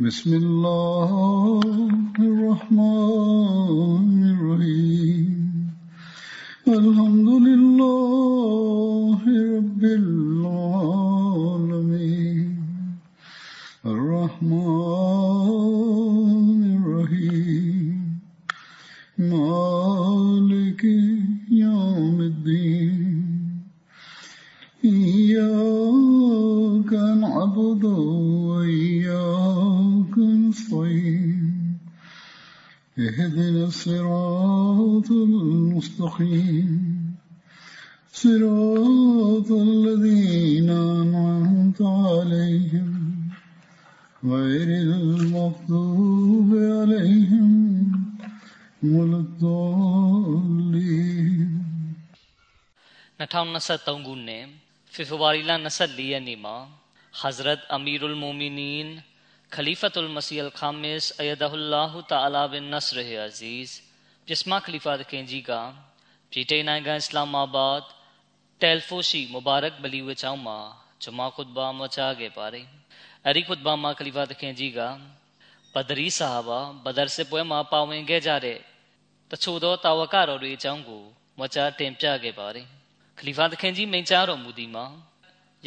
بسم الله الرحمن 2023ခုနှစ်ဖေဖော်ဝါရီလ24ရက်နေ့မှာ Hazrat Amirul Mu'minin Khalifatul Masih Al-Khamis Ayadahullah Ta'ala bin Nasr Aziz ပြစ်မခလီဖာသခင်ကြီးကပြည်ထိုင်နိုင်ငံအစ္စလာမာဘတ်တယ်ဖိုရှိမူဘာရက်ဘလီဝချောင်းမှာဂျမာခွတ်ဘာမချခဲ့ပါတယ်အဲ့ဒီခွတ်ဘာမှာခလီဖာသခင်ကြီးကဘဒရီဆာဟာဘာဘဒရ်စစ်ပွဲမှာပါဝင်ခဲ့ကြတဲ့တချို့သောတာဝကတော်တွေအကြောင်းကိုမချတင်ပြခဲ့ပါတယ် ခလီဖာသခင်ကြီးမိန့်ကြားတော်မူသည်မှာ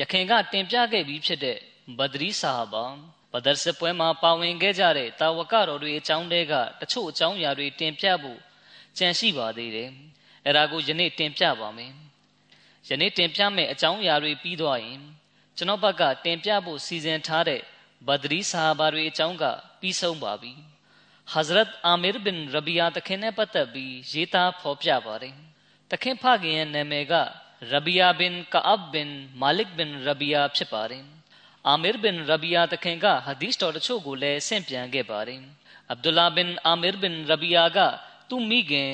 ယခင်ကတင်ပြခဲ့ပြီးဖြစ်တဲ့ဘဒရီဆာဟာဘာဘဒရ်စစ်ပွဲမှာပါဝင်ခဲ့ကြတဲ့တာဝကတော်တွေအကြောင်းတွေကတချို့အကြောင်းအရာတွေတင်ပြဖို့ကြံရှိပါသေးတယ်အဲ့ဒါကိုယနေ့တင်ပြပါမယ်ယနေ့တင်ပြမယ့်အကြောင်းအရာတွေပြီးသွားရင်ကျွန်တော်ဘက်ကတင်ပြဖို့စီစဉ်ထားတဲ့ဘဒရီဆာဟာဘာတွေအကြောင်းကပြီးဆုံးပါပြီ Hazrat Amir bin Rabia တခင်နဲ့ပတ်သက်ပြီးရေးသားဖော်ပြပါတယ်တခင်ဖခင်ရဲ့နာမည်က Rabia bin Ka'ab bin Malik bin Rabia ဖြစ်ပါတယ်အာမီရ်ဘင်ရဘီယာတခင်ကဟာဒီစ်တော်တချို့ကိုလည်းဆင့်ပြန်ခဲ့ပါတယ်။အဗ်ဒူလာဘင်အာမီရ်ဘင်ရဘီယာကသူ့မိခင်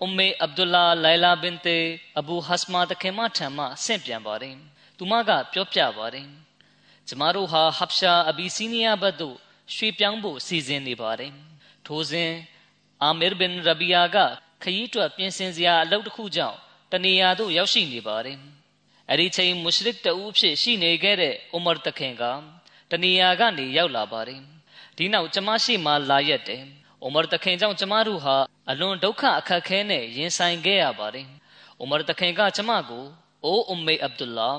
အုမ်မေအဗ်ဒူလာလိုင်လာဘင်တေအဘူဟစမာတခင်မထံမှဆင့်ပြန်ပါတယ်။သူမကပြောပြပါတယ်။ကျမတို့ဟာဟပ်ရှာအဘီစီနီးယားဘက်သို့ရွှေ့ပြောင်းဖို့စီစဉ်နေပါတယ်။ထိုစဉ်အာမီရ်ဘင်ရဘီယာကခရီးတွက်ပြင်ဆင်စရာအလုပ်တစ်ခုကြောင့် တနေရာသို့ရောက်ရှိနေပါတယ်။အဲ့ဒီချိန်မုရှရစ်တဦးဖြစ်ရှိနေခဲ့တဲ့အိုမာတခင်ကတနေရာကနေရောက်လာပါတယ်ဒီနောက်ကျမရှိမှလာရက်တယ်အိုမာတခင်ကြောင့်ကျမတို့ဟာအလွန်ဒုက္ခအခက်ခဲနဲ့ရင်ဆိုင်ခဲ့ရပါတယ်အိုမာတခင်ကကျမကိုအိုအုမ်မေအဗ်ဒူလာ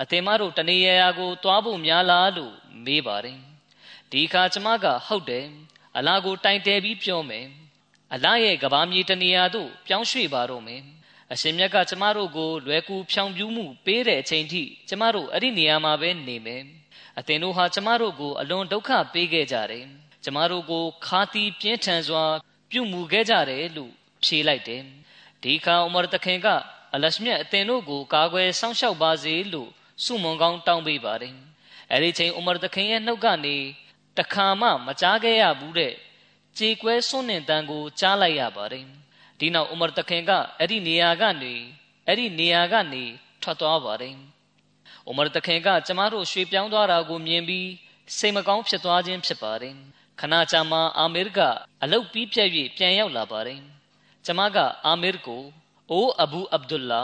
အသင်မတို့တနေရာကိုတွားဖို့များလားလို့မေးပါတယ်ဒီအခါကျမကဟုတ်တယ်အလာကိုတိုင်တယ်ပြီးပြောမယ်အလာရဲ့ကဘာမြေတနေရာသို့ပြောင်းရွှေ့ပါတော့မယ် အရှင်မြတ်ကကျမတို့ကိုလွယ်ကူဖြောင်ပြူးမှုပေးတဲ့အချိန်ထိကျမတို့အဲ့ဒီနေရာမှာပဲနေမယ်အသင်တို့ဟာကျမတို့ကိုအလွန်ဒုက္ခပေးခဲ့ကြတယ်ကျမတို့ကိုခါတီပြင်းထန်စွာ ပြုမှုခဲ့ကြတယ်လို့ဖြေလိုက်တယ်ဒီခါဥမာတခင်ကအလရှမြတ်အသင်တို့ကိုကာကွယ်စောင့်ရှောက်ပါစေလို့ဆုမွန်ကောင်းတောင်းပေးပါတယ်အဲ့ဒီချိန်ဥမာတခင်ရဲ့နှုတ်ကနေတခါမှမကြားခဲ့ရဘူးတဲ့ကြေကွဲစွန့်နှင်တန်ကိုကြားလိုက်ရပါတယ် ဒီနောက်ဥမာတခင်ကအဲ့ဒီနေရာကနေအဲ့ဒီနေရာကနေထွက်သွားပါတယ်။ဥမာတခင်ကကျမတို့ရွှေပြောင်းသွားတာကိုမြင်ပြီးစိတ်မကောင်းဖြစ်သွားခြင်းဖြစ်ပါတယ်။ခဏကြာမှအာမီရ်ကအလုတ်ပြီးပြည့်၍ပြန်ရောက်လာပါတယ်။ကျမကအာမီရ်ကိုအိုအဘူအဗ်ဒူလာ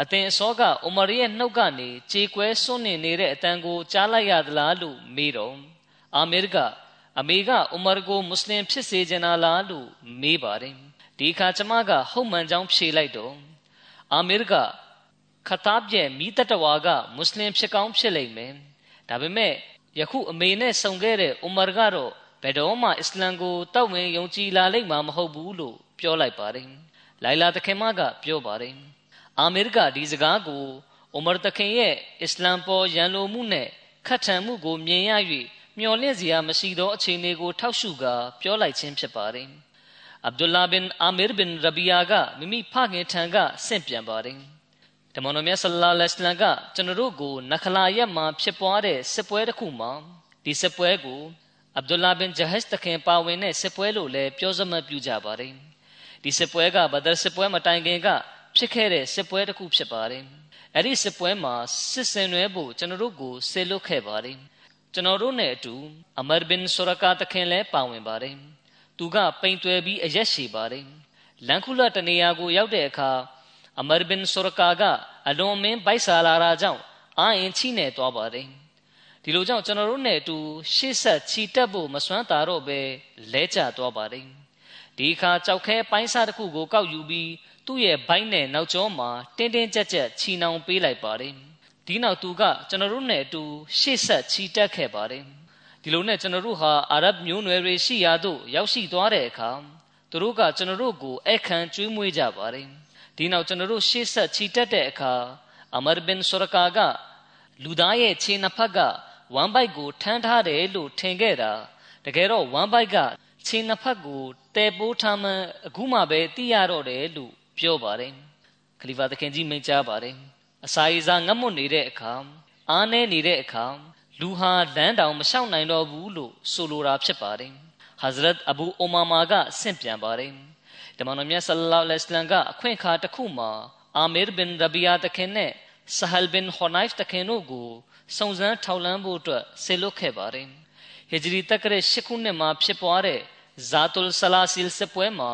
အသင်အစောကဥမာရဲ့နှုတ်ကနေခြေကွဲစွန့်နေနေတဲ့အတန်ကိုကြားလိုက်ရသလားလို့မေးတော့အာမီရ်ကအမေကဥမာကိုမွတ်စလင်ဖြစ်စေချင်လားလို့မေးပါတယ်။ ဒီအခါကျမကဟုတ်မှန်ကြောင်းဖြေလိုက်တော့အာမီရ်ကခတားပြဲမိတတဝါကမွတ်စလင်ဖြစ်ကောင်းဖြစ်လိမ့်မယ်ဒါပေမဲ့ယခုအမေနဲ့ဆုံခဲ့တဲ့ဥမာကတော့ဘယ်တော့မှအစ္စလမ်ကိုတောက်ဝင်ယုံကြည်လာလိမ့်မှာမဟုတ်ဘူးလို့ပြောလိုက်ပါတယ်လိုင်လာတခင်မကပြောပါတယ်အာမီရ်ကဒီစကားကိုဥမာတခင်ရဲ့အစ္စလမ်ပေါ်ရန်လိုမှုနဲ့ခတ်ထန်မှုကိုမြင်ရ၍မျော်လင့်စရာမရှိသောအခြေအနေကိုထောက်ရှုကာပြောလိုက်ခြင်းဖြစ်ပါတယ်။ အဗ်ဒူလာဘင်အာမီရ်ဘင်ရဘီယာကမိမိဖခင်ထံကဆင့်ပြန်ပါတယ်။တမန်တော်မြတ်ဆလ္လာလဟ်အလัยဟ်ကကျွန်တော်တို့ကိုနခလာရက်မှာဖြစ်ပွားတဲ့စစ်ပွဲတစ်ခုမှာဒီစစ်ပွဲကိုအဗ်ဒူလာဘင်ဂျဟက်တခင်ပါဝင်တဲ့စစ်ပွဲလို့လည်းပြောစမှတ်ပြုကြပါတယ်ဒီစစ်ပွဲကဘဒရ်စစ်ပွဲမတိုင်ခင်ကဖြစ်ခဲ့တဲ့စစ်ပွဲတစ်ခုဖြစ်ပါတယ်အဲ့ဒီစစ်ပွဲမှာစစ်စင်ရွဲဖို့ကျွန်တော်တို့ကိုဆေလွတ်ခဲ့ပါတယ်ကျွန်တော်တို့နဲ့အတူအမရ်ဘင်ဆူရကာတခင်လည်းပါဝင်ပါတယ် သူကပိန်တွယ်ပြီးအရက်ရှိပါတယ်လန်ခုလတနေရာကိုရောက်တဲ့အခါအမရ်ဘင်ဆူရကာကအလွန်မင်းပိုက်ဆာလာတာကြောင့်အာရင်ချိနေသွားပါတယ်ဒီလိုကြောင့်ကျွန်တော်တို့နဲ့အတူရှေ့ဆက်ချီတက်ဖို့မစွမ်းတာတော့ပဲလဲကျသွားပါတယ်ဒီအခါကြောက်ခဲပိုင်းစားတစ်ခုကိုကောက်ယူပြီးသူ့ရဲ့ဘိုင်းနဲ့နောက်ကျောမှာတင်းတင်းကြပ်ကြပ်ချီနှောင်ပေးလိုက်ပါတယ်ဒီနောက်သူကကျွန်တော်တို့နဲ့အတူရှေ့ဆက်ချီတက်ခဲ့ပါတယ် ဒီလိုနဲ့ကျွန်တော်တို့ဟာအာရဗ်မျိုးနွယ်တွေရှိရာသို့ရောက်ရှိသွားတဲ့အခါသူတို့ကကျွန်တော်တို့ကိုအခမ်းကျွေးမွေးကြပါတယ်ဒီနောက်ကျွန်တော်တို့ရှေ့ဆက်ချီတက်တဲ့အခါအမရ်ဘင်ဆူရကာကလူသားရဲ့ခြေနှစ်ဖက်ကဝမ်ဘိုက်ကိုထမ်းထားတယ်လို့ထင်ခဲ့တာတကယ်တော့ဝမ်ဘိုက်ကခြေနှစ်ဖက်ကိုတဲပိုးထားမှအခုမှပဲသိရတော့တယ်လို့ပြောပါတယ်ခလီဖာသခင်ကြီးမိန့်ကြားပါတယ်အစာရေစာငတ်မွတ်နေတဲ့အခါအားနည်းနေတဲ့အခါ လူဟာလမ်းတောင်မလျှောက်နိုင်တော့ဘူးလို့ဆိုလိုတာဖြစ်ပါတယ်ဟဇရတ်အဘူအိုမာမာကဆင့်ပြန်ပါတယ်တမန်တော်မြတ်ဆလလောလဟ်အလัยဟ်ကအခွင့်အခါတစ်ခုမှာအာမီရ်ဘင်ရဘီယာတခင်နဲ့ဆဟလ်ဘင်ဟိုနိုက်ဖ်တခင်တို့ကိုစုံစမ်းထောက်လှမ်းဖို့အတွက်ဆေလွတ်ခဲ့ပါတယ်ဟီဂျရီတက္ကရာ၈ခုနှစ်မှာဖြစ်ပွားတဲ့ဇာတုလ်ဆလာဆီလ်စစ်ပွဲမှာ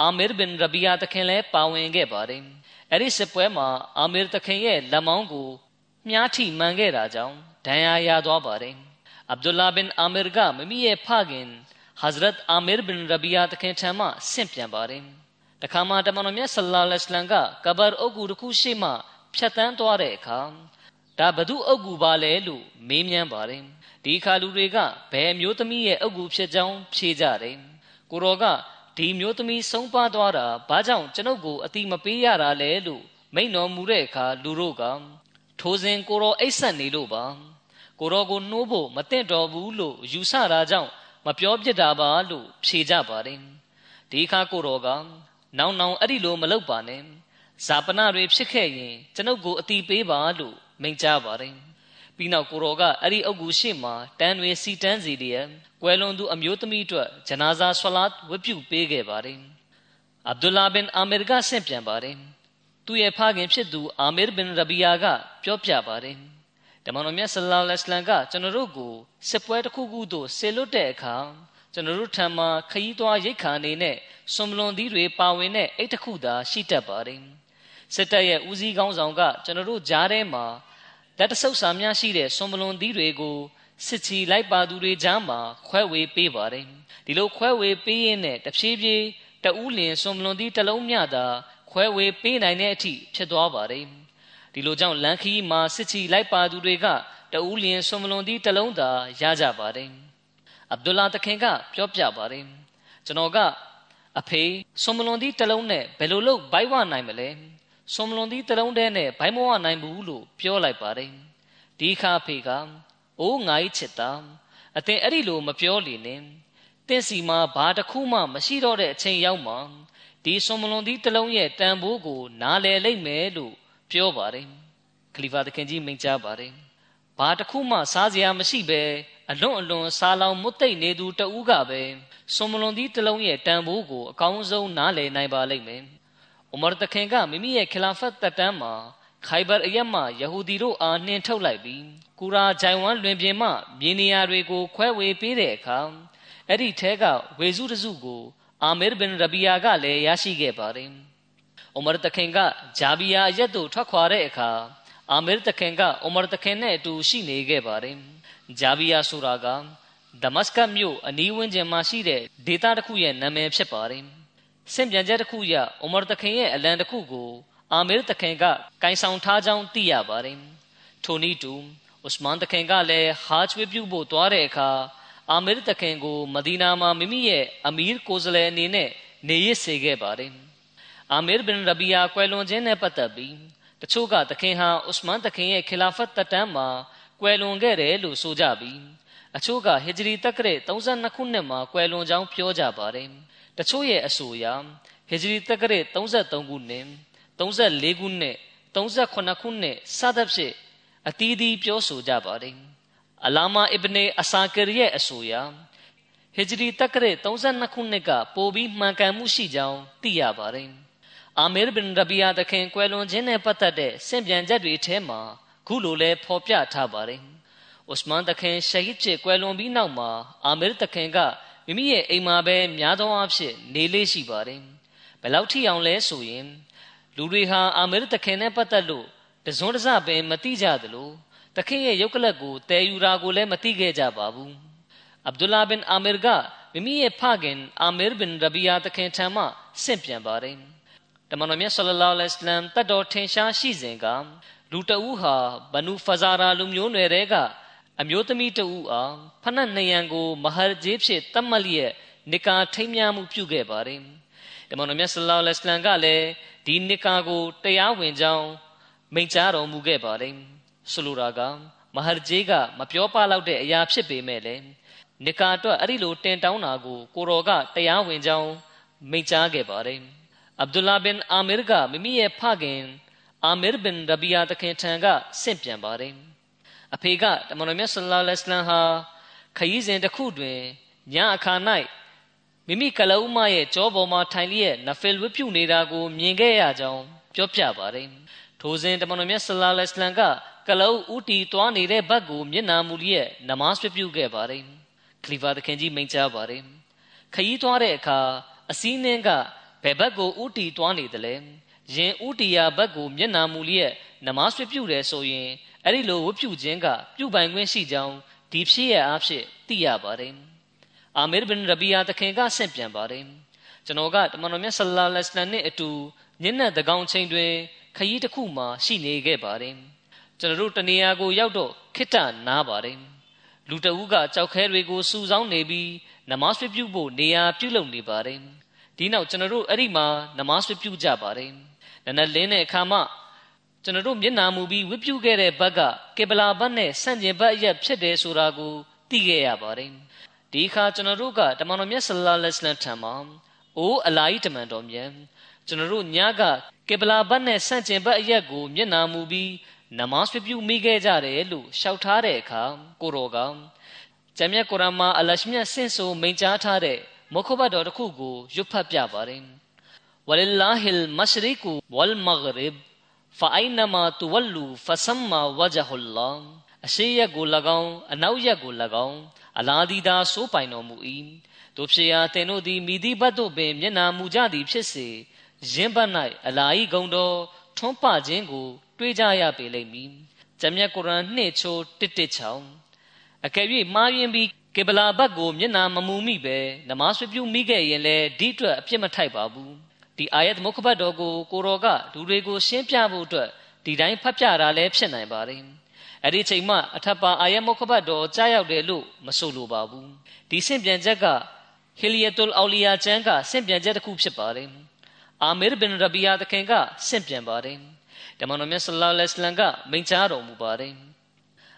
အာမီရ်ဘင်ရဘီယာတခင်လည်းပါဝင်ခဲ့ပါတယ်အဲ့ဒီစစ်ပွဲမှာအာမီရ်တခင်ရဲ့လက်မောင်းကိုမြားထိမှန်ခဲ့တာကြောင့် ဒဏ်ရာရသွားပါတယ်အဗ်ဒူလာဘင်အာမီရ်ကမမီရဲ့ဖခင်ဟဇရတ်အာမီရ်ဘင်ရဘီယာတခင်ထံမှဆင့်ပြန်ပါတယ်တခါမှတမန်တော်မြတ်ဆလ္လာလဟ်အလัยဟ်ကကဘာအုတ်ကူတစ်ခုရှိမှဖြတ်တန်းသွားတဲ့အခါဒါဘသူအုတ်ကူပါလဲလို့မေးမြန်းပါတယ်ဒီခါလူတွေကဘယ်မျိုးသမီးရဲ့အုတ်ကူဖြစ်ကြောင်းဖြေကြတယ်ကိုရောကဒီမျိုးသမီးဆုံးပါသွားတာဘာကြောင့်ကျွန်ုပ်ကိုအတိမပေးရတာလဲလို့မိန့်တော်မူတဲ့အခါလူတို့ကထိုစဉ်ကိုရောအိတ်ဆက်နေလို့ပါ ကိုရောကိုနှိုးဖို့မသင့်တော်ဘူးလို့ယူဆတာကြောင့်မပြောပြတာပါလို့ဖြေကြပါတယ်ဒီခါကိုရောကနောင်နောင်အဲ့ဒီလိုမလုပ်ပါနဲ့ဇာပနာတွေဖြစ်ခဲ့ရင်ကျွန်ုပ်ကိုအတိပေးပါလို့မိန့်ကြားပါတယ်ပြီးနောက်ကိုရောကအဲ့ဒီအုပ်ကူရှေ့မှာတန်းတွေစီတန်းစီလျက်ကွယ်လွန်သူအမျိုးသမီးအတွက်ဂျနာဇာဆွလတ်ဝတ်ပြုပေးခဲ့ပါတယ်အဗ်ဒူလာဘင်အာမီရ်ကဆင့်ပြန်ပါတယ်သူ့ရဲ့ဖခင်ဖြစ်သူအာမီရ်ဘင်ရဘီယာကပြောပြပါတယ် တမန်တော်မြတ်ဆလ္လာလဟ်အလัยဟ်ကကျွန်တော်တို့ကိုစစ်ပွဲတစ်ခုခုသို့ဆေလွတ်တဲ့အခါကျွန်တော်တို့ထံမှာခရီးသွားရိတ်ခါနေနဲ့စွန်မလွန်သီးတွေပါဝင်တဲ့အိတ်တစ်ခုသာရှိတတ်ပါတယ်စစ်တပ်ရဲ့ဦးစီးကောင်းဆောင်ကကျွန်တော်တို့ကြားထဲမှာလက်တဆုပ်စာများရှိတဲ့စွန်မလွန်သီးတွေကိုစစ်ချီလိုက်ပါသူတွေကြားမှာခွဲဝေပေးပါတယ်ဒီလိုခွဲဝေပေးရင်းနဲ့တဖြည်းဖြည်းတဦးလင်စွန်မလွန်သီးတစ်လုံးမျှသာခွဲဝေပေးနိုင်တဲ့အထိဖြစ်သွားပါတယ် ဒီလိုကြောင့်လန်ခီမှာစစ်ချီလိုက်ပါသူတွေကတဦးလင်စွန်မလွန်သီးတစ်လုံးသာရကြပါတယ်အဗ်ဒူလာတခင်ကပြောပြပါတယ်ကျွန်တော်ကအဖေစွန်မလွန်သီးတစ်လုံးနဲ့ဘယ်လိုလုပ်ဘိုက်ဝနိုင်မလဲစွန်မလွန်သီးတစ်လုံးတည်းနဲ့ဘိုင်းမဝနိုင်ဘူးလို့ပြောလိုက်ပါတယ်ဒီခါဖေကအိုးငါ့ချစ်တာအတင်အဲ့ဒီလိုမပြောလေနဲ့တင့်စီမှာဘာတစ်ခုမှမရှိတော့တဲ့အချိန်ရောက်မှဒီစွန်မလွန်သီးတစ်လုံးရဲ့တန်ဖိုးကိုနားလည်လိုက်မယ်လို့ ပြောပါတယ်ခလီဖာသခင်ကြီးမိန့်ကြားပါတယ်ဘာတစ်ခုမှစားစရာမရှိပဲအလွန်အလွန်စားလောင်မွတ်သိမ့်နေသူတဦးကပဲစွန်မလွန်သီးတစ်လုံးရဲ့တန်ဖိုးကိုအကောင်းဆုံးနားလည်နိုင်ပါလိမ့်မယ်။ဥမာတခင်ကမိမိရဲ့ခလာဖတ်တပ်တန်းမှာခိုင်ဘာအရက်မှယဟူဒီတို့အားနှင်ထုတ်လိုက်ပြီးကူရာဂျိုင်ဝမ်လွင်ပြင်မှမြေနေရာတွေကိုခွဲဝေပေးတဲ့အခါအဲ့ဒီထဲကဝေစုတစုကိုအာမီရ်ဘင်ရဘီယာကလည်းရရှိခဲ့ပါတယ်။ ဥမာတခင်ကဂျာဘီယာအရက်တို့ထွက်ခွာတဲ့အခါအာမီရ်တခင်ကဥမာတခင်နဲ့အတူရှိနေခဲ့ပါတယ်။ဂျာဘီယာဆိုတာကဒမတ်စကတ်မြို့အနီးဝန်းကျင်မှာရှိတဲ့ဒေသတစ်ခုရဲ့နာမည်ဖြစ်ပါတယ်။ဆင့်ပြန်ချက်တစ်ခုရအိုမာတခင်ရဲ့အလံတစ်ခုကိုအာမီရ်တခင်ကကင်ဆောင်ထားကြောင်းသိရပါတယ်ထိုနည်းတူဥစမန်တခင်ကလည်းဟာဂျ်ဝေပြုဖို့သွားတဲ့အခါအာမီရ်တခင်ကိုမဒီနာမှာမိမိရဲ့အမီရ်ကိုယ်စားလှယ်အနေနဲ့နေရစ်စေခဲ့ပါတယ် အာမီရ်ဘင်ရဘီယာကွယ်လွန်ခြင်းနဲ့ပတ်သက်ပြီးတချို့ကတခင်ဟာဥစမန်တခင်ရဲ့ခလာဖတ်တက်တန်းမှာကွယ်လွန်ခဲ့တယ်လို့ဆိုကြပြီးအချို့ကဟီဂျရီတက္ကရာ32ခုနှစ်မှာကွယ်လွန်ကြောင်းပြောကြပါတယ်။တချို့ရဲ့အဆိုအရဟီဂျရီတက္ကရာ33ခုနှစ်34ခုနှစ်38ခုနှစ်စသဖြင့်အသီးသီးပြောဆိုကြပါတယ်အလာမာအစ်ဘနေအဆာကရရဲ့အဆိုအရဟဟစ်ဂျရီတက္ကရာ32ခုနှစ်ကပိုပြီးမှန်ကန်မှုရှိကြောင်းသိရပါတယ်။ အာမီရ်ဘင်ရဘီယာတခင်ကွယ်လွန်ခြင်းနဲ့ပတ်သက်တဲ့စင်ပြန်ချက်တွေထဲမှာခုလိုလဲဖော်ပြထားပါတယ်။ဥစမန်တခင်ရှဟီဒ်ဖြစ်ကွယ်လွန်ပြီးနောက်မှာအာမီရ်တခင်ကမိမိရဲ့အိမ်မှာပဲများသောအားဖြင့်နေလေးရှိပါတယ်။ဘယ်လောက်ထိအောင်လဲဆိုရင်လူတွေဟာအာမီရ်တခင်နဲ့ပတ်သက်လို့တစွန်းတစပင်မသိကြသလိုတခင်ရဲ့ရုပ်ကလပ်ကိုတည်ယူတာကိုလည်းမသိခဲ့ကြပါဘူး။အဗ်ဒူလာဘင်အာမီရ်ကမိမိရဲ့ဖခင်အာမီရ်ဘင်ရဘီယာတခင်ထံမှဆင့်ပြန်ပါတယ် တမန်တော်မြတ်ဆလလောလဟ်အလัยဟ်တတ်တော်ထင်ရှားရှိစဉ်ကလူတဦးဟာဘနူဖဇာရာလူမျိုးနွယ်တွေကအမျိုးသမီးတဦးအားဖနတ်နှယံကိုမဟာဂျေးဖြစ်တတ်မှတ်လျက်နိကာထိမ်းမြမှုပြုခဲ့ပါတယ်တမန်တော်မြတ်ဆလလောလဟ်အလัยဟ်ကလည်းဒီနိကာကိုတရားဝင်ကြောင်းမိန့်ကြားတော်မူခဲ့ပါတယ်ဆိုလိုတာကမဟာဂျေးကမပြောပလောက်တဲ့အရာဖြစ်ပေမဲ့လည်းနိကာအတွက်အဲ့ဒီလိုတင်တောင်းတာကိုကိုရောကတရားဝင်ကြောင်းမိန့်ကြားခဲ့ပါတယ် အဗ်ဒူလာဘင်အာမီရ်ကမိမိရဲ့ဖခင်အာမီရ်ဘင်ရဘီယာတခင်ထံကဆင့်ပြန်ပါတယ်အဖေကတမန်တော်မြတ်ဆလ္လာလဟ်အလိုင်းဟာခရီးစဉ်တစ်ခုတွင်ညအခါ၌မိမိကလအုမရဲ့ကြောပေါ်မှာထိုင်လျက်နဖီလ်ဝတ်ပြုနေတာကိုမြင်ခဲ့ရကြောင်းပြောပြပါတယ်ထိုစဉ်တမန်တော်မြတ်ဆလ္လာလဟ်အလိုင်းကကလအုဦးတီသွားနေတဲ့ဘက်ကိုမျက်နာမူလျက်နမတ်ဝတ်ပြုခဲ့ပါတယ်ခလီဖာသခင်ကြီးမိန့်ကြားပါတယ်ခရီးသွားတဲ့အခါအစည်းနှင်းက ဘယ်ဘက်ကိုဥတီသွားနေတယ်လဲယင်ဥတီယာဘက်ကိုမျက်နာမူလျက်နမဆွပြုတယ်ဆိုရင်အဲ့ဒီလိုဝပြုခြင်းကပြုပိုင်ခွင့်ရှိကြောင်းဒီဖြစ်ရအားဖြင့်သိရပါတယ်အာမီရ်ဘင်ရဘီယာတခင်ကဆင့်ပြန်ပါတယ်ကျွန်တော်ကတမန်တော်မြတ်ဆလ္လာလဟ်အလัยဟ်နဲ့အတူညနေတကောင်ချိန်တွင်ခရီးတစ်ခုမှရှိနေခဲ့ပါတယ်ကျွန်တော်တို့တနေရာကိုရောက်တော့ခိတ္တနားပါတယ်လူတဦးကကြောက်ခဲတွေကိုစူဆောင်းနေပြီးနမတ်ပြုဖို့နေရာပြုလုပ်နေပါတယ် ဒီနောက်ကျွန်တော်တို့အဲ့ဒီမှာနမတ်ပြုကြပါတယ်နနလင်းတဲ့အခါမှကျွန်တော်တို့မျက်နာမူပြီးဝတ်ပြုခဲ့တဲ့ဘက်ကကေဗလာဘတ်နဲ့ဆန့်ကျင်ဘက်အရက်ဖြစ်တယ်ဆိုတာကိုသိခဲ့ရပါတယ်ဒီအခါကျွန်တော်တို့ကတမန်တော်မြတ်ဆလ္လာလဟ်အလိုင်းထံမှာအိုးအလာဟီတမန်တော်မြတ်ကျွန်တော်တို့ညကကေဗလာဘတ်နဲ့ဆန့်ကျင်ဘက်အရက်ကိုမျက်နာမူပြီးနမတ်ပြုမိခဲ့ကြတယ်လို့ရှောက်ထားတဲ့အခါကိုရောကကျမ်းမြတ်ကုရ်အာန်မှာအလရှမြတ်ဆင့်ဆိုမိန့်ကြားထားတဲ့ မုခဘတ်တော်တစ်ခုကိုရွတ်ဖတ်ပြပါတယ်ဝလ illah al mashriq wal maghrib fa aynama tuwallu fasamma wajhullah အရှိရက်ကို၎င်းအနောက်ရက်ကို၎င်းအလားဒီသာစိုးပိုင်တော်မူ၏တို့ဖြစ်ရာတင်တို့သည်မိသည့်ဘတ်တို့ပင်မျက်နာမူကြသည်ဖြစ်စေယင်းဘတ်၌အလာဤဂုံတော်ထွန်းပခြင်းကို တွေးကြရပေလိမ့်မည်။ဂျမ်မြတ်ကုရ်အာန်နှစ်ချိုး116အကယ်၍မှားယွင်းပြီး ကေဗလာဘတ်ကိုမျက်နာမမူမိပဲနမတ်ဆွပြုမိခဲ့ရင်လည်းဒီအတွက်အပြစ်မထိုက်ပါဘူး။ဒီအာယတ်မုခဘတ်တော်ကိုကိုရောကလူတွေကိုရှင်းပြဖို့အတွက်ဒီတိုင်းဖတ်ပြတာလည်းဖြစ်နိုင်ပါတယ်။အဲ့ဒီချိန်မှအထက်ပါအာယတ်မုခဘတ်တော်ကြားရောက်တယ်လို့မဆိုလိုပါဘူး။ဒီဆင့်ပြန်ချက်ကဟီလီယတ်တူလ်အောလီယာကျမ်းကဆင့်ပြန်ချက်တစ်ခုဖြစ်ပါတယ်။အာမီရ်ဘင်ရဘီယာတခင်ကဆင့်ပြန်ပါတယ်။တမန်တော်မြတ်ဆလ္လာလဟ်အလိုင်းကမိန့်ကြားတော်မူပါတယ်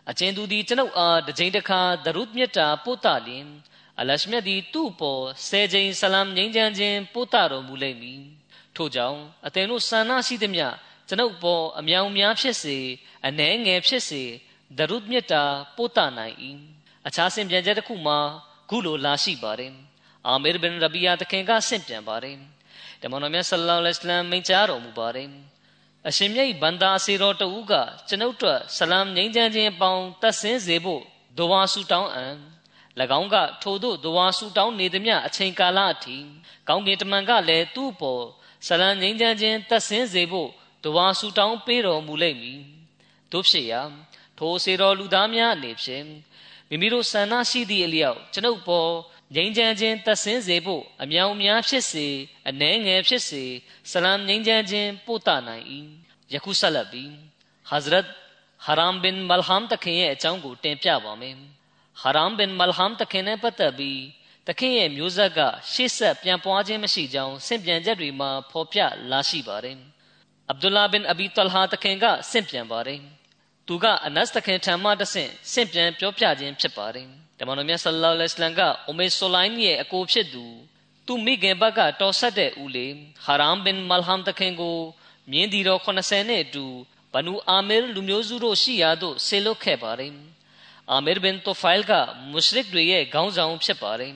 အချင်းသူသည်ကျွန်ုပ်အားတစ်ချိန်တစ်ခါဒရုတ်မြတ်တာပို့တလင်အလရှမြတ်သည်သူ့ပေါ်ဆယ်ချိန်ဆလမ်ငြိမ်းချမ်းခြင်းပို့တတော်မူလိမ့်မည်ထို့ကြောင့်အသင်တို့ဆန္ဒရှိသမျှကျွန်ုပ်ပေါ်အမြောင်များဖြစ်စေအနှဲငယ်ဖြစ်စေဒရုတ်မြတ်တာပို့တနိုင်၏အခြားဆင်ပြန်ချက်တစ်ခုမှာခုလိုလာရှိပါတယ်အာမီရ်ဘင်ရဘီယာတခင်ကဆင့်ပြန်ပါတယ်တမန်တော်မြတ်ဆလ္လာလဟ်အလိုင်းမိန့်ကြားတော်မူပါတယ် အရှင်မြတ်ဘန္တာစီတော်တဦးကကျွန်ုပ်တို့ဆလမ်ငြိမ်းချမ်းခြင်းပေါင်းတတ်ဆင်းစေဖို့ဒဝါဆူတောင်းအံ၎င်းကထို့သို့ဒဝါဆူတောင်းနေသည်မြအချိန်ကာလအထိကောင်းကင်တမန်ကလည်းသူ့ပေါ်ဆလမ်ငြိမ်းချမ်းခြင်းတတ်ဆင်းစေဖို့ဒဝါဆူတောင်းပေးတော်မူလိမ့်မည်တို့ဖြစ်ရာထိုစေတော်လူသားများအနေဖြင့်မိမိတို့ဆန္ဒရှိသည့်အလျောက်ကျွန်ုပ်ပေါ် ငြိမ်းချမ်းခြင်းတဆင်းစေဖို့အမြောင်များဖြစ်စေအနှဲငယ်ဖြစ်စေဆလမ်ငြိမ်းချမ်းခြင်းပို့တနိုင်၏ယခုဆက်လက်ပြီးဟဇရတ်ဟရမ်ဘင်မလဟမ်တခင်ရဲ့အကြောင်းကိုတင်ပြပါမယ်ဟရမ်ဘင်မလဟမ်တခင်နဲ့ပတ်သက်ပြီးတခင်ရဲ့မျိုးဆက်ကရှေ့ဆက်ပြန်ပွားခြင်းမရှိကြောင်းဆင့်ပြန်ချက်တွေမှာဖော်ပြလာရှိပါတယ်အဗ်ဒူလာဘင်အဘီတလဟာတခင်ကဆင့်ပြန်ပါတယ်သူကအနတ်တခင်ထံမှတဆင့်ဆင့်ပြန်ပြောပြခြင်းဖြစ်ပါတယ် တမန်တော်မြတ်ဆလ္လာလဟ်အလัยဟ်ကအိုမေဆိုလိုင်းရဲ့အကိုဖြစ်သူသူမိခင်ဘက်ကတော်ဆက်တဲ့ဦးလေးဟာရမ်ဘင်မလဟမ်တခင်ကိုမြင်းဒီတော်80နဲ့အတူဘနူအာမီရ်လူမျိုးစုတို့ရှိရာသို့ဆေလွတ်ခဲ့ပါတယ်အာမီဘင်တိုဖိုင်ကမုရှရစ်တွေရဲ့ခေါင်းဆောင်ဖြစ်ပါတယ်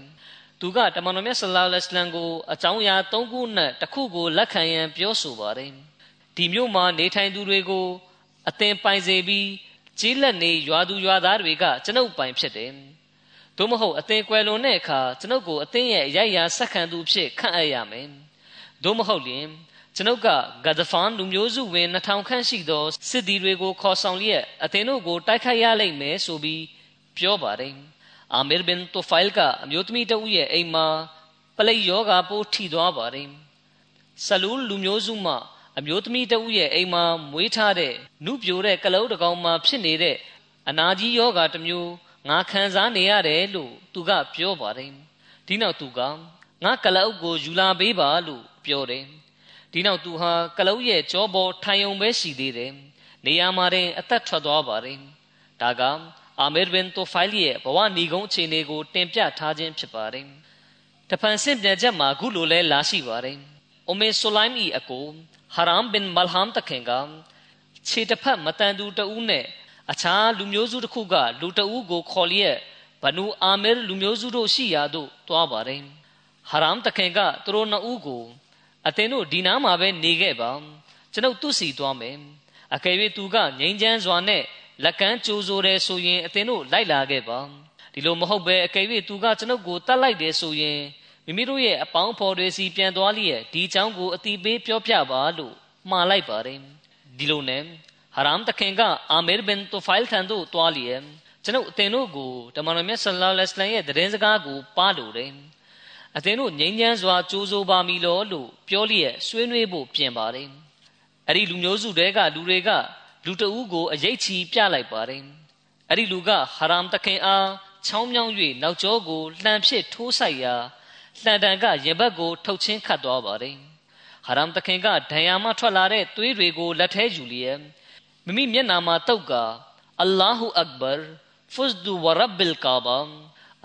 သူကတမန်တော်မြတ်ဆလ္လာလဟ်အလัยဟ်ကိုအကြောင်းအရာ၃ခုနဲ့တစ်ခုကိုလက်ခံရန်ပြောဆိုပါတယ်ဒီမျိုးမှာနေထိုင်သူတွေကိုအသင်ပိုင်စေပြီးကြီးလက်နေရွာသူရွာသားတွေကကျွန်ုပ်ပိုင်ဖြစ်တယ်။ သို့မဟုတ်အသင်ကွယ်လွန်တဲ့အခါကျွန်ုပ်ကိုအသင်ရဲ့ရိုက်ရာဆက်ခံသူဖြစ်ခန့်အပ်ရမယ်။သို့မဟုတ်လျှင်ကျွန်ုပ်ကဂဒဖန်လူမျိုးစုဝင်2000ခန့်ရှိသောစစ်သည်တွေကိုခေါ်ဆောင်လျက်အသင်တို့ကိုတိုက်ခိုက်ရလိမ့်မယ်ဆိုပြီးပြောပါတယ်။အာမီဘင်တိုဖိုင်ကအမျိုးသမီးတဦးရဲ့အိမ်မှာပလိယောဂါပိုးထိသွားပါတယ်။ဆလူးလူမျိုးစုမှအမျိုးသမီးတဦးရဲ့အိမ်မှာမွေးထားတဲ့နုပြိုတဲ့ကလုတ်တကောင်မှာဖြစ်နေတဲ့အနာကြီးယောဂါတစ်မျိုး ငါခံစားနေရတယ်လို့သူကပြောပါတယ်ဒီနောက်သူကငါကလုတ်ကိုယူလာပေးပါလို့ပြောတယ်ဒီနောက်သူဟာကလုတ်ရဲ့ကြောပေါ်ထိုင်ုံပဲရှိသေးတယ်နေရာမှာတင်အသက်ထွက်သွားပါတယ်ဒါကအာမီဘင်တိုဖိုင်လီရဲ့ဘဝဏီကုန်းအခြေအနေကိုတင်ပြထားခြင်းဖြစ်ပါတယ်တဖန်ဆင့်ပြန်ချက်မှာခုလိုလဲလာရှိပါတယ်အိုမေဆိုလိုင်းဤအကိုဟာရမ်ဘင်မလဟမ်တခင်ကခြေတစ်ဖက်မတန်သူတဦးနဲ့ အခြားလူမျိုးစုတစ်ခုကလူတဦးကိုခေါ်လျက်ဘနူအာမီလူမျိုးစုတို့ရှိရာသို့တွားပါတယ်ဟာရမ်တခင်ကသူတို့နှစ်ဦးကိုအသင်တို့ဒီနားမှာပဲနေခဲ့ပါကျွန်ုပ်သူ့စီသွားမယ်အကယ်၍သူကငိမ့်ချမ်းစွာနဲ့လက်ကမ်းကြိုးဆိုတယ်ဆိုရင်အသင်တို့လိုက်လာခဲ့ပါဒီလိုမဟုတ်ပဲအကယ်၍သူကကျွန်ုပ်ကိုတတ်လိုက်တယ်ဆိုရင်မိမိတို့ရဲ့အပေါင်းဖော်တွေစီပြန်သွားလျက်ဒီအကြောင်းကိုအတိပေးပြောပြပါလို့မှားလိုက်ပါတယ်ဒီလိုနဲ့ ဟာရမ်တခင်ကအာမီဘင်တိုဖိုင်ထန်တို့တွားလျက်ကျွန်ုပ်အသင်တို့ကိုတမန်တော်မြတ်ဆလ္လာလဟ်အလိုင်းရဲ့သတင်းစကားကိုပါလို့တယ်အသင်တို့ငြိမ်းချမ်းစွာကြိုးစိုးပါမီလို့လို့ပြောလျက်ဆွေးနွေးဖို့ပြင်ပါတယ်အဲ့ဒီလူမျိုးစုတွေကလူတွေကလူတအူးကိုအရေးချီပြလိုက်ပါတယ်အဲ့ဒီလူကဟာရမ်တခင်အားချောင်းမြောင်း၍နောက်ကျောကိုလှန်ဖြစ်ထိုးဆိုင်ရာလှန်တန်ကရင်ဘတ်ကိုထုတ်ချင်းခတ်သွားပါတယ်ဟာရမ်တခင်ကဒဏ်ရာမှထွက်လာတဲ့သွေးတွေကိုလက်ထဲယူလျက် မိမိမျက်နာမှာတုတ်ကအလ္လာဟူအက်ဘာဖုဇ်ဒူဝရဘ်ဘီလ်ကာဘာ